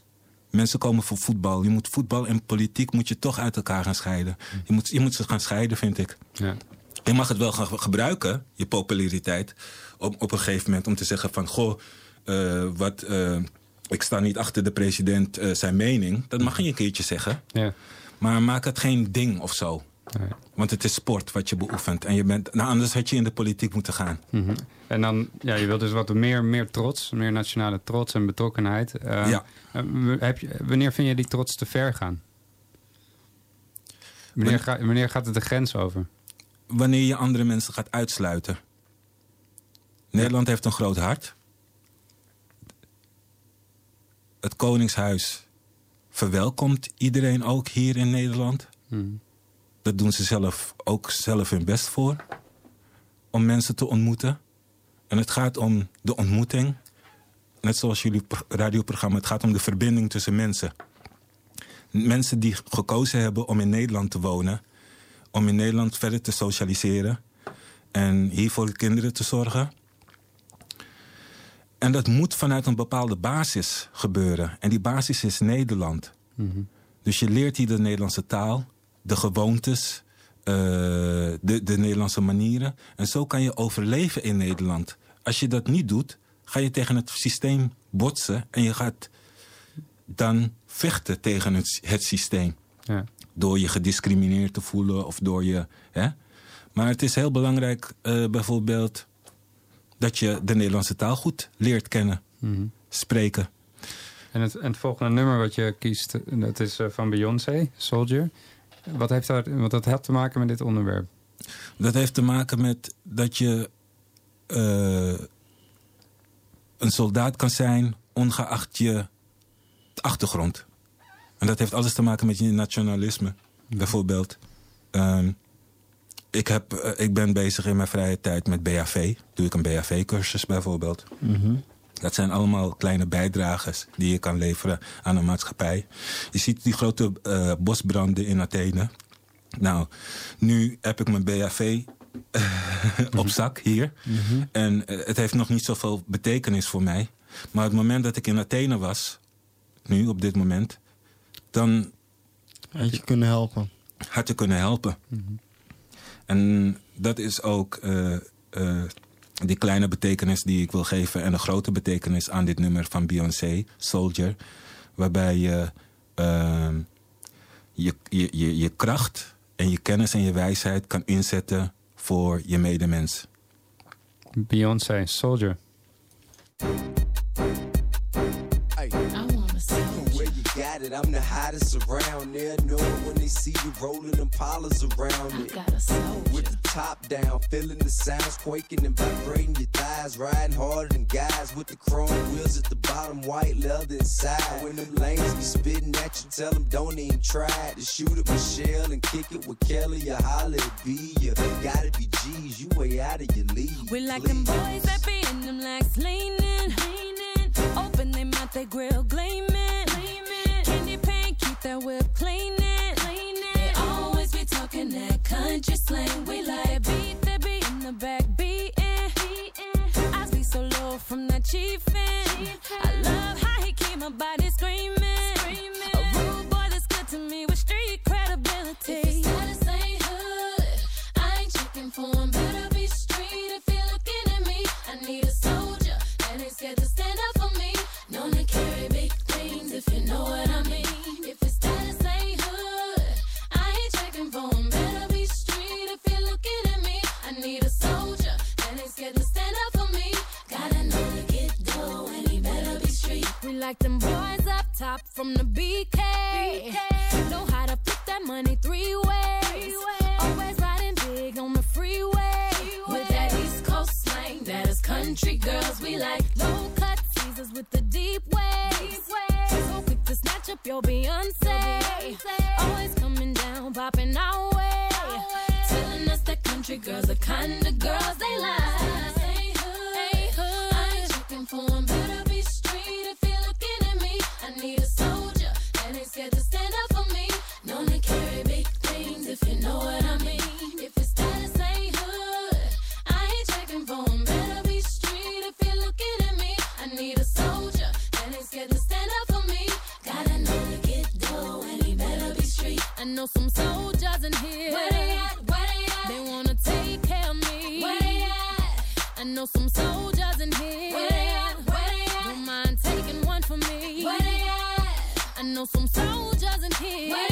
[SPEAKER 14] Mensen komen voor voetbal. Je moet voetbal en politiek moet je toch uit elkaar gaan scheiden. Je moet, je moet ze gaan scheiden, vind ik.
[SPEAKER 12] Ja.
[SPEAKER 14] Je mag het wel gaan gebruiken, je populariteit, op, op een gegeven moment om te zeggen van goh, eh, wat, eh, ik sta niet achter de president eh, zijn mening. Dat mag je een keertje zeggen.
[SPEAKER 12] Ja.
[SPEAKER 14] Maar maak het geen ding of zo.
[SPEAKER 12] Nee.
[SPEAKER 14] Want het is sport wat je beoefent. En je bent, nou, anders had je in de politiek moeten gaan.
[SPEAKER 12] Mhm. En dan, ja, je wilt dus wat meer, meer trots, meer nationale trots en betrokkenheid. Eh,
[SPEAKER 14] Ja.
[SPEAKER 12] eh, heb je, wanneer vind je die trots te ver gaan? Wanneer, ga, wanneer gaat het de grens over?
[SPEAKER 14] Wanneer je andere mensen gaat uitsluiten. Nederland heeft een groot hart. Het Koningshuis verwelkomt iedereen ook hier in Nederland.
[SPEAKER 12] Mhm.
[SPEAKER 14] Dat doen ze zelf ook zelf hun best voor. Om mensen te ontmoeten. En het gaat om de ontmoeting. Net zoals jullie pro- radioprogramma. Het gaat om de verbinding tussen mensen. Mensen die gekozen hebben om in Nederland te wonen. Om in Nederland verder te socialiseren. En hier voor de kinderen te zorgen. En dat moet vanuit een bepaalde basis gebeuren. En die basis is Nederland. Dus je leert hier de Nederlandse taal, de gewoontes, eh, de, de Nederlandse manieren. En zo kan je overleven in Nederland. Als je dat niet doet, ga je tegen het systeem botsen en je gaat dan vechten tegen het, het systeem.
[SPEAKER 12] Ja.
[SPEAKER 14] Door je gediscrimineerd te voelen of door je. Hè? Maar het is heel belangrijk, eh, bijvoorbeeld, dat je de Nederlandse taal goed leert kennen,
[SPEAKER 12] Mhm.
[SPEAKER 14] spreken.
[SPEAKER 12] En het, en het volgende nummer wat je kiest, dat is eh, van Beyoncé, Soldier. Wat heeft dat, wat dat heeft te maken met dit onderwerp?
[SPEAKER 14] Dat heeft te maken met dat je eh, een soldaat kan zijn, ongeacht je achtergrond. En dat heeft alles te maken met je nationalisme, bijvoorbeeld. Ehm, ik, heb, eh, ik ben bezig in mijn vrije tijd met BHV. Doe ik een BHV-cursus bijvoorbeeld. Dat zijn allemaal kleine bijdragers die je kan leveren aan een maatschappij. Je ziet die grote eh, bosbranden in Athene. Nou, nu heb ik mijn BHV [LAUGHS] op zak hier. En eh, het heeft nog niet zoveel betekenis voor mij. Maar het moment dat ik in Athene was, nu op dit moment, dan
[SPEAKER 13] Had je kunnen helpen.
[SPEAKER 14] haar te kunnen helpen. En dat is ook eh, eh, die kleine betekenis die ik wil geven... en de grote betekenis aan dit nummer van Beyoncé, Soldier... waarbij je ehm, je, je, je, je kracht en je kennis en je wijsheid kan inzetten voor je medemens.
[SPEAKER 12] Beyoncé, Soldier.
[SPEAKER 18] Where you got it, I'm the hottest around. They'll know when they see you rolling them polars around it. With top down, feeling the sounds quaking and vibrating your thighs. Riding harder than guys with the chrome wheels at the bottom, white leather inside. When them lanes be spitting at you, tell them don't even try to shoot at Michelle and kick it with Kelly or holla at B. You gotta be G's, you way out of your league.
[SPEAKER 5] We like them boys that be in them legs leaning, leaning. Open they mouth, they grill gleaming, gleaming. Candy paint, keep that country slang. We like beat that be in the back beating. I be so low from that chiefin'. I love how he keep my body screaming. Top from the BK. Know stand up for me. Gotta know to get dough and he better be street. I know some soldiers in here. Where they at? Where they at? They wanna take care of me. Where they at? I know some soldiers in here. Where they at? Where they at? Don't mind taking one for me. Where they at? I know some soldiers in here.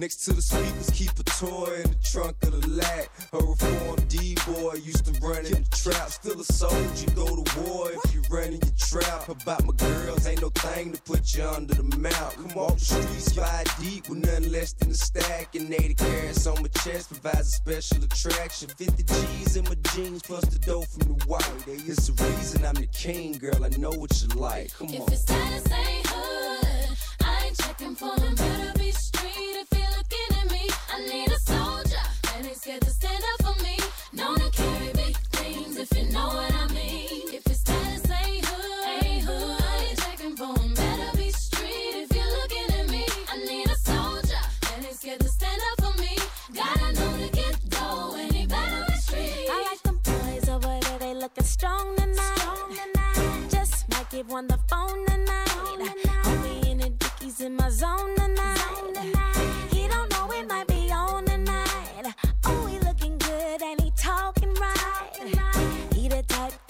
[SPEAKER 18] Next to the speakers, keep a toy in the trunk of the lag. A reformed D-boy used to run in the trap. Still a soldier, go to war if you run in your trap. About my girls, ain't no thing to put you under the mount. Come off the streets, five deep with nothing less than a stack. And 80 carats on my chest provides a special attraction. 50 G's in my jeans plus the dough from the white. It's the reason I'm the king, girl. I know what you like. Come
[SPEAKER 5] If
[SPEAKER 18] on.
[SPEAKER 5] his status ain't hood, I ain't checking for him. I need a soldier and ain't scared to stand up for me. Known to carry big things if you know what I mean. If it's status ain't hood, ain't hood, I ain't checking for him. Better be street if you're looking at me. I need a soldier and ain't scared to stand up for me. Gotta know to get dough and he better be street.
[SPEAKER 19] I like them boys over there, they looking strong tonight. Just might give one the phone tonight. Only in the dickies in my zone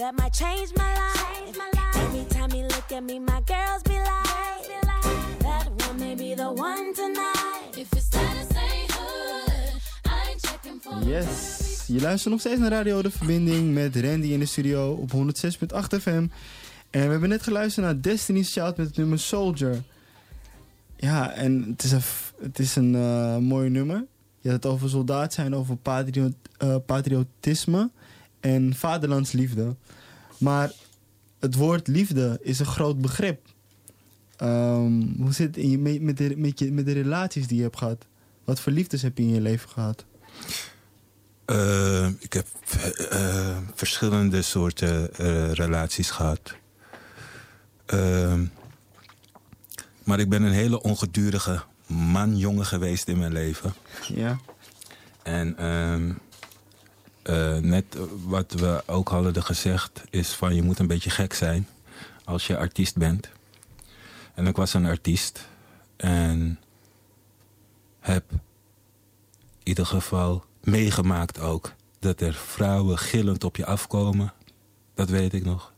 [SPEAKER 19] that might change my life. Every time he look at me, my girls be like, that one may be the one tonight.
[SPEAKER 5] If his status ain't hood, I ain't checking for.
[SPEAKER 13] Yes, je luistert nog steeds naar Radio De Verbinding met Randy in de studio op 106.8 FM. En we hebben net geluisterd naar Destiny's Child met het nummer Soldier. Ja, en het is een, het is een eh, mooi nummer. Je had het over soldaat zijn, over patriot, eh, patriotisme en vaderlandsliefde. Maar het woord liefde is een groot begrip. Ehm, hoe zit het in je, met, de, met, je, met de relaties die je hebt gehad? Wat voor liefdes heb je in je leven gehad?
[SPEAKER 14] Eh, ik heb eh, verschillende soorten eh, relaties gehad. Ehm, maar ik ben een hele ongedurige man-jongen geweest in mijn leven.
[SPEAKER 13] Ja.
[SPEAKER 14] En ehm, eh, net wat we ook hadden gezegd, is van je moet een beetje gek zijn als je artiest bent. En ik was een artiest en heb in ieder geval meegemaakt ook dat er vrouwen gillend op je afkomen. Dat weet ik nog.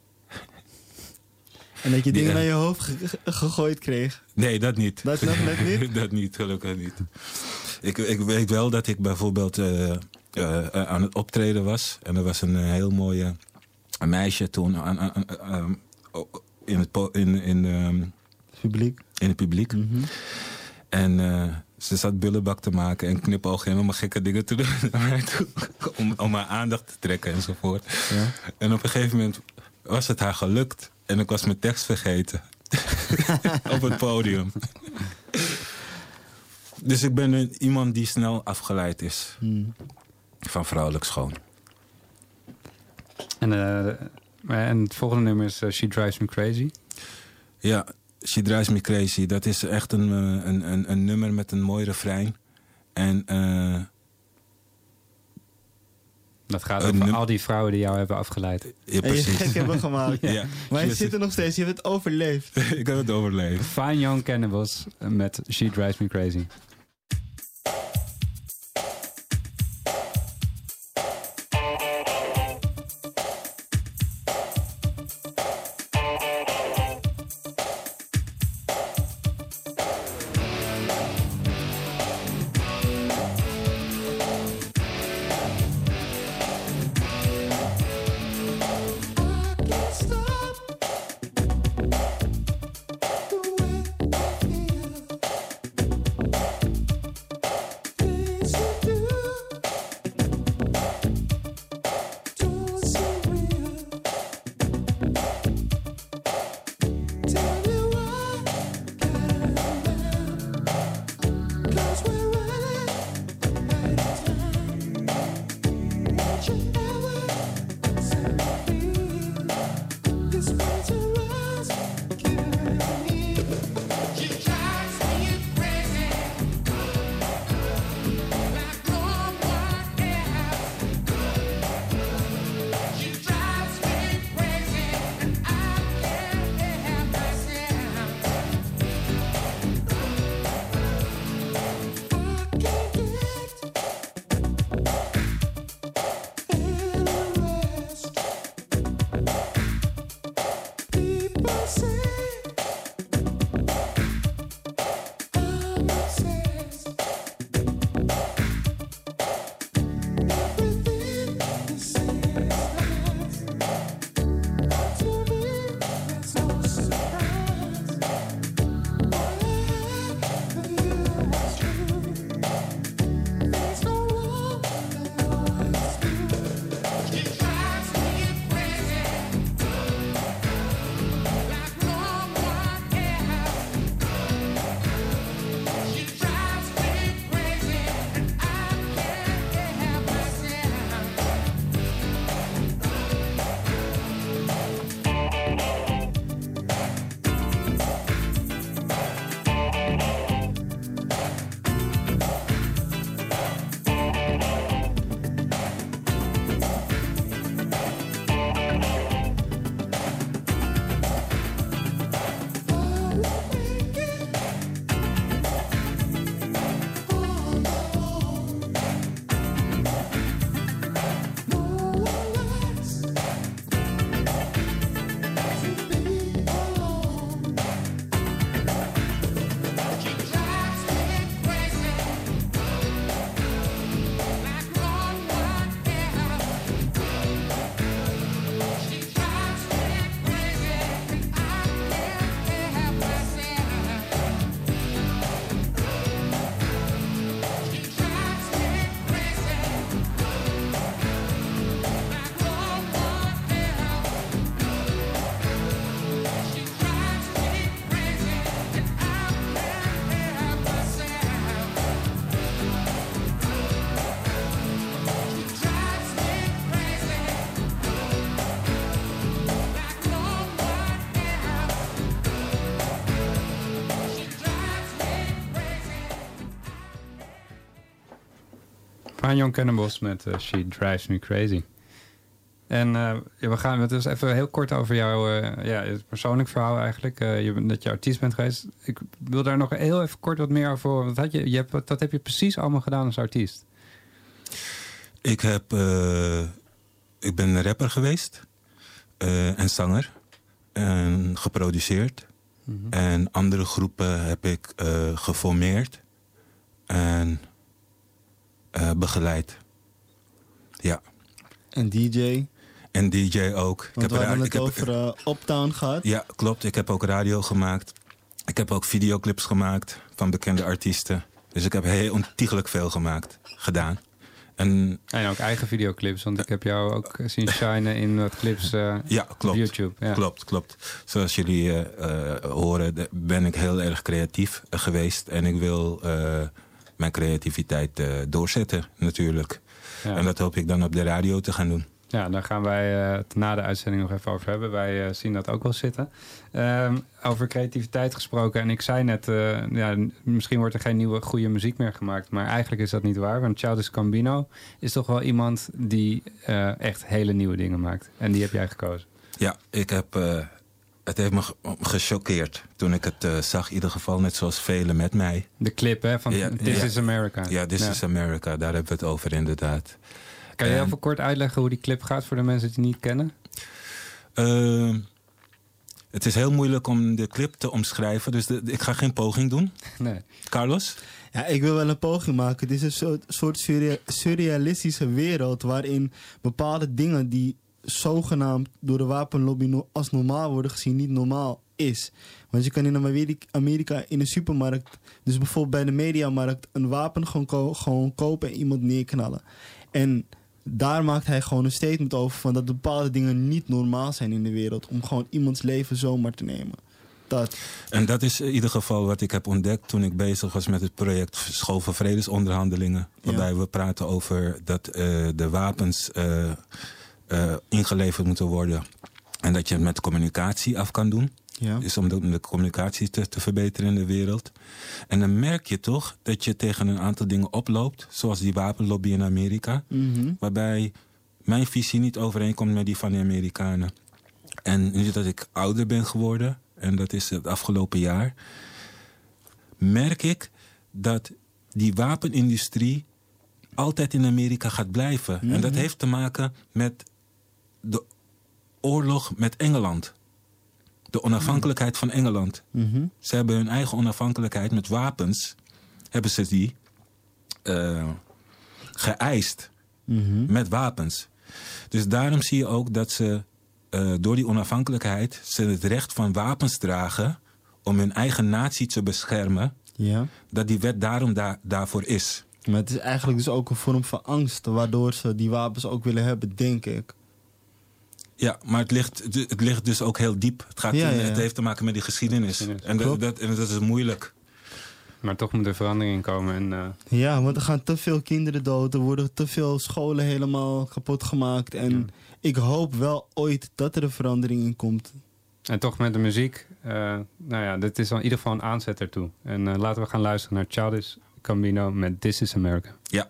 [SPEAKER 13] En dat je dingen naar je hoofd ge- ge- gegooid kreeg.
[SPEAKER 14] Nee, dat niet.
[SPEAKER 13] Dat, dat niet? [LAUGHS]
[SPEAKER 14] dat niet, gelukkig niet. Ik, ik weet wel dat ik bijvoorbeeld eh, eh, aan het optreden was. En er was een eh, heel mooie een meisje toen aan, aan- aan- aan- oh, in het, in, in, ehm,
[SPEAKER 13] publiek.
[SPEAKER 14] in het publiek. En eh, ze zat bullenbak te maken en knipoog en allemaal gekke dingen te [LAUGHS] doen. Om, om haar aandacht te trekken enzovoort. En op een gegeven moment was het haar gelukt. En ik was mijn tekst vergeten. [LAUGHS] op het podium. [LAUGHS] Dus ik ben een- iemand die snel afgeleid is. Van vrouwelijk schoon.
[SPEAKER 12] En, eh, en het volgende nummer is eh, She Drives Me Crazy.
[SPEAKER 14] Ja, She Drives Me Crazy. Dat is echt een, eh, een, een, een nummer met een mooi refrein. En eh,
[SPEAKER 12] Dat gaat over al die vrouwen die jou hebben afgeleid.
[SPEAKER 14] Ja,
[SPEAKER 13] En je
[SPEAKER 14] precies.
[SPEAKER 13] gek hebben gemaakt. [LAUGHS]
[SPEAKER 14] Ja.
[SPEAKER 13] Maar je zit er nog steeds, je hebt het overleefd. [LAUGHS]
[SPEAKER 14] ik heb het overleefd.
[SPEAKER 12] Fine Young Cannibals met She Drives Me Crazy. We gaan Jon Cannonbos met eh, She Drives Me Crazy. En eh, we gaan het dus even heel kort over jouw eh, ja, persoonlijk verhaal eigenlijk. Je, dat je artiest bent geweest. Ik wil daar nog heel even kort wat meer over horen. Wat had je, je hebt, dat heb je precies allemaal gedaan als artiest.
[SPEAKER 14] Ik, heb, ik ben rapper geweest en zanger en geproduceerd. En andere groepen heb ik geformeerd en eh, begeleid. Ja.
[SPEAKER 13] En DJ.
[SPEAKER 14] En DJ ook. Ik
[SPEAKER 13] Want we hadden
[SPEAKER 14] ik
[SPEAKER 13] het
[SPEAKER 14] heb-
[SPEAKER 13] over eh, Uptown gehad.
[SPEAKER 14] Ja, klopt. Ik heb ook radio gemaakt. Ik heb ook videoclips gemaakt van bekende artiesten. Dus ik heb heel ontiegelijk veel gemaakt, gedaan. En,
[SPEAKER 12] En ook eigen videoclips. Want ik heb jou ook zien [LAUGHS] shinen in wat clips eh,
[SPEAKER 14] ja, klopt.
[SPEAKER 12] op YouTube. Ja.
[SPEAKER 14] Klopt, klopt. Zoals jullie eh, eh, horen, ben ik heel erg creatief eh, geweest. En ik wil eh, mijn creativiteit eh, doorzetten, natuurlijk.
[SPEAKER 12] Ja.
[SPEAKER 14] En dat hoop ik dan op de radio te gaan doen.
[SPEAKER 12] Ja, daar gaan wij eh, het na de uitzending nog even over hebben. Wij eh, zien dat ook wel zitten. Ehm, over creativiteit gesproken. En ik zei net, ja, misschien wordt er geen nieuwe goede muziek meer gemaakt. Maar eigenlijk is dat niet waar. Want Childish Gambino is toch wel iemand die echt hele nieuwe dingen maakt. En die heb jij gekozen.
[SPEAKER 14] Ja, ik heb, het heeft me ge- gechoqueerd toen ik het eh, zag. In ieder geval net zoals velen met mij.
[SPEAKER 12] De clip hè, van This is America.
[SPEAKER 14] Ja, This
[SPEAKER 12] Ja.
[SPEAKER 14] is America. Daar hebben we het over inderdaad.
[SPEAKER 12] Kan je
[SPEAKER 14] En-
[SPEAKER 12] even kort uitleggen hoe die clip gaat voor de mensen die het niet kennen?
[SPEAKER 14] Ehm, het is heel moeilijk om de clip te omschrijven. Dus de- ik ga geen poging doen. [LAUGHS]
[SPEAKER 12] Nee.
[SPEAKER 14] Carlos?
[SPEAKER 13] Ja, ik wil wel een poging maken. Het is een soort, soort surrea- surrealistische wereld waarin bepaalde dingen die zogenaamd door de wapenlobby als normaal worden gezien niet normaal is. Want je kan in Amerika, in een supermarkt, dus bijvoorbeeld bij de mediamarkt, een wapen gewoon, ko- gewoon kopen en iemand neerknallen. En daar maakt hij gewoon een statement over van dat bepaalde dingen niet normaal zijn in de wereld. Om gewoon iemands leven zomaar te nemen. Dat.
[SPEAKER 14] En dat is in ieder geval wat ik heb ontdekt toen ik bezig was met het project School voor Vredesonderhandelingen. Waarbij we praten over dat eh, de wapens eh, eh, ingeleverd moeten worden. En dat je het met communicatie af kan doen.
[SPEAKER 13] Ja.
[SPEAKER 14] Dus om de, om de communicatie te, te verbeteren in de wereld. En dan merk je toch dat je tegen een aantal dingen oploopt. Zoals die wapenlobby in Amerika.
[SPEAKER 13] Mhm.
[SPEAKER 14] Waarbij mijn visie niet overeenkomt met die van de Amerikanen. En nu dat ik ouder ben geworden, en dat is het afgelopen jaar, merk ik dat die wapenindustrie altijd in Amerika gaat blijven. En dat
[SPEAKER 13] Mhm.
[SPEAKER 14] heeft te maken met de oorlog met Engeland. De onafhankelijkheid van Engeland.
[SPEAKER 13] Mhm.
[SPEAKER 14] Ze hebben hun eigen onafhankelijkheid met wapens, hebben ze die eh, geëist
[SPEAKER 13] Mhm.
[SPEAKER 14] met wapens. Dus daarom zie je ook dat ze eh, door die onafhankelijkheid ze het recht van wapens dragen om hun eigen natie te beschermen.
[SPEAKER 13] Ja.
[SPEAKER 14] Dat die wet daarom daar daarvoor is.
[SPEAKER 13] Maar het is eigenlijk dus ook een vorm van angst, waardoor ze die wapens ook willen hebben, denk ik.
[SPEAKER 14] Ja, maar het ligt, het ligt dus ook heel diep. Het, gaat
[SPEAKER 13] Ja,
[SPEAKER 14] in-
[SPEAKER 13] ja, ja.
[SPEAKER 14] het heeft te maken met die geschiedenis. En dat, dat, en dat is moeilijk.
[SPEAKER 12] Maar toch moet er verandering in komen. En, eh,
[SPEAKER 13] Ja, want er gaan te veel kinderen dood, er worden te veel scholen helemaal kapot gemaakt. En ik hoop wel ooit dat er een verandering in komt.
[SPEAKER 12] En toch met de muziek, eh, nou ja, dit is in ieder geval een aanzet ertoe. En eh, laten we gaan luisteren naar Childish Gambino met This is America.
[SPEAKER 14] Ja.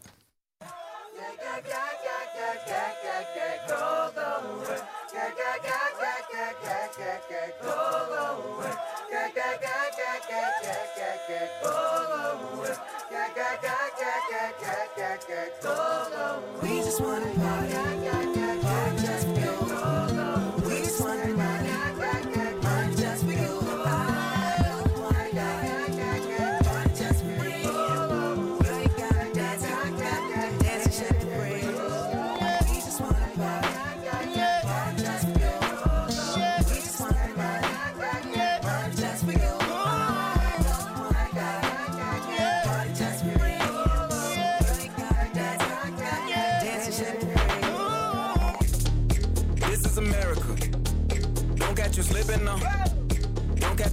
[SPEAKER 15] We just wanna party.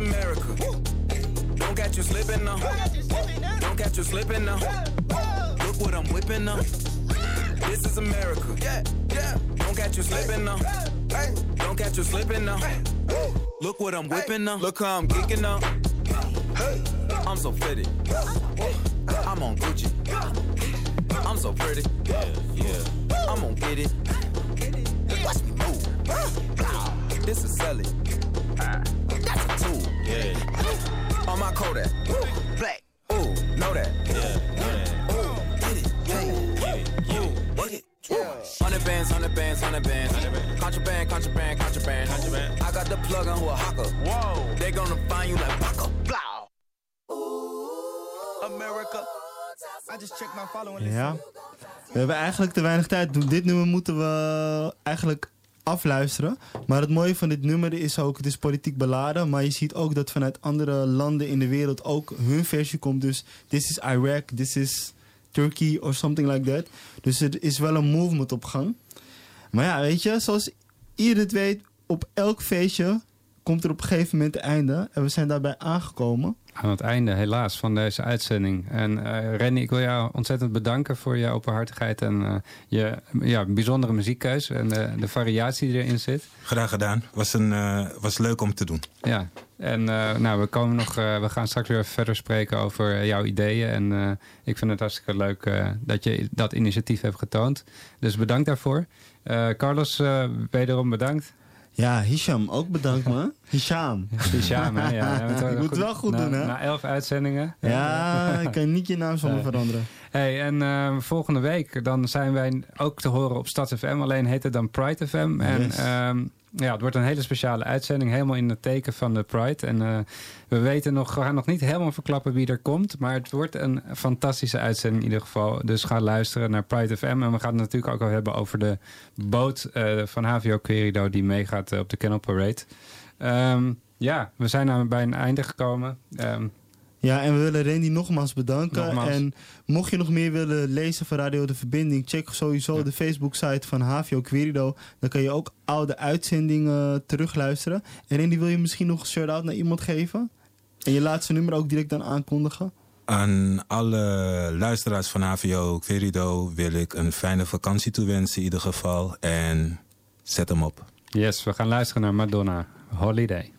[SPEAKER 20] America. Don't catch you slipping now. Don't catch you slipping now. Look what I'm whipping now. This is America. Yeah, yeah. Don't catch you slipping now. Don't catch you slipping now. Look what I'm whipping now. Look how I'm kicking now. I'm so pretty. I'm on Gucci. I'm so pretty. Yeah, yeah. I'm gonna get it. Watch me move. This is Sally. Yeah. On my Kodak. Black. Ooh, know that. Yeah, Ooh, get it. Yeah. Get it. Yeah. Get it. Hundred bands, hundred bands, hundred bands. Contraband, contraband, contraband. Contraband. I got the plug on who a hawker. Whoa. They gonna find you like Paco. Blow.
[SPEAKER 18] America. I just checked my following.
[SPEAKER 13] Ja. We hebben eigenlijk te weinig tijd. Dit nummer moeten we eigenlijk Maar het mooie van dit nummer is ook, het is politiek beladen. Maar je ziet ook dat vanuit andere landen in de wereld ook hun versie komt. Dus this is Iraq, this is Turkey or something like that. Dus er is wel een movement op gang. Maar ja, weet je, zoals iedereen weet, op elk feestje komt er op een gegeven moment een einde. En we zijn daarbij aangekomen.
[SPEAKER 12] Aan het einde, helaas, van deze uitzending. En eh Renny, ik wil jou ontzettend bedanken voor je openhartigheid en eh, je ja, bijzondere muziekkeus en de, de variatie die erin zit.
[SPEAKER 14] Graag gedaan. Was, een, eh, was leuk om te doen.
[SPEAKER 12] Ja, en nou, we, komen nog, we gaan straks weer verder spreken over jouw ideeën. En ik vind het hartstikke leuk dat je dat initiatief hebt getoond. Dus bedankt daarvoor. Carlos, wederom bedankt.
[SPEAKER 13] Ja, Hisham, ook bedankt man. [LAUGHS] Hisham.
[SPEAKER 12] Hisham, hè? Ja, ja, [LAUGHS]
[SPEAKER 13] je moet het wel goed
[SPEAKER 12] na,
[SPEAKER 13] doen, hè?
[SPEAKER 12] Na elf uitzendingen.
[SPEAKER 13] Ja, ik kan niet je naam [LAUGHS]
[SPEAKER 12] Ja.
[SPEAKER 13] veranderen.
[SPEAKER 12] Hey, en eh, volgende week dan zijn wij ook te horen op Stads FM. Alleen heet het dan Pride FM. En
[SPEAKER 13] Yes.
[SPEAKER 12] ehm, ja, het wordt een hele speciale uitzending. Helemaal in het teken van de Pride. En eh, we weten nog, we gaan nog niet helemaal verklappen wie er komt. Maar het wordt een fantastische uitzending in ieder geval. Dus ga luisteren naar Pride FM. En we gaan het natuurlijk ook al hebben over de boot eh, van HVO Querido die meegaat eh, op de Kennel Parade. Ehm, ja, we zijn bij een einde gekomen. Ehm,
[SPEAKER 13] Ja, en we willen Randy nogmaals bedanken.
[SPEAKER 12] Nogmaals.
[SPEAKER 13] En mocht je nog meer willen lezen van Radio De Verbinding, check sowieso de Facebook-site van HVO Querido. Dan kan je ook oude uitzendingen terugluisteren. En Randy, wil je misschien nog een shout-out naar iemand geven? En je laatste nummer ook direct dan aankondigen?
[SPEAKER 14] Aan alle luisteraars van HVO Querido wil ik een fijne vakantie toewensen in ieder geval. En zet hem op.
[SPEAKER 12] yes, we gaan luisteren naar Madonna. Holiday.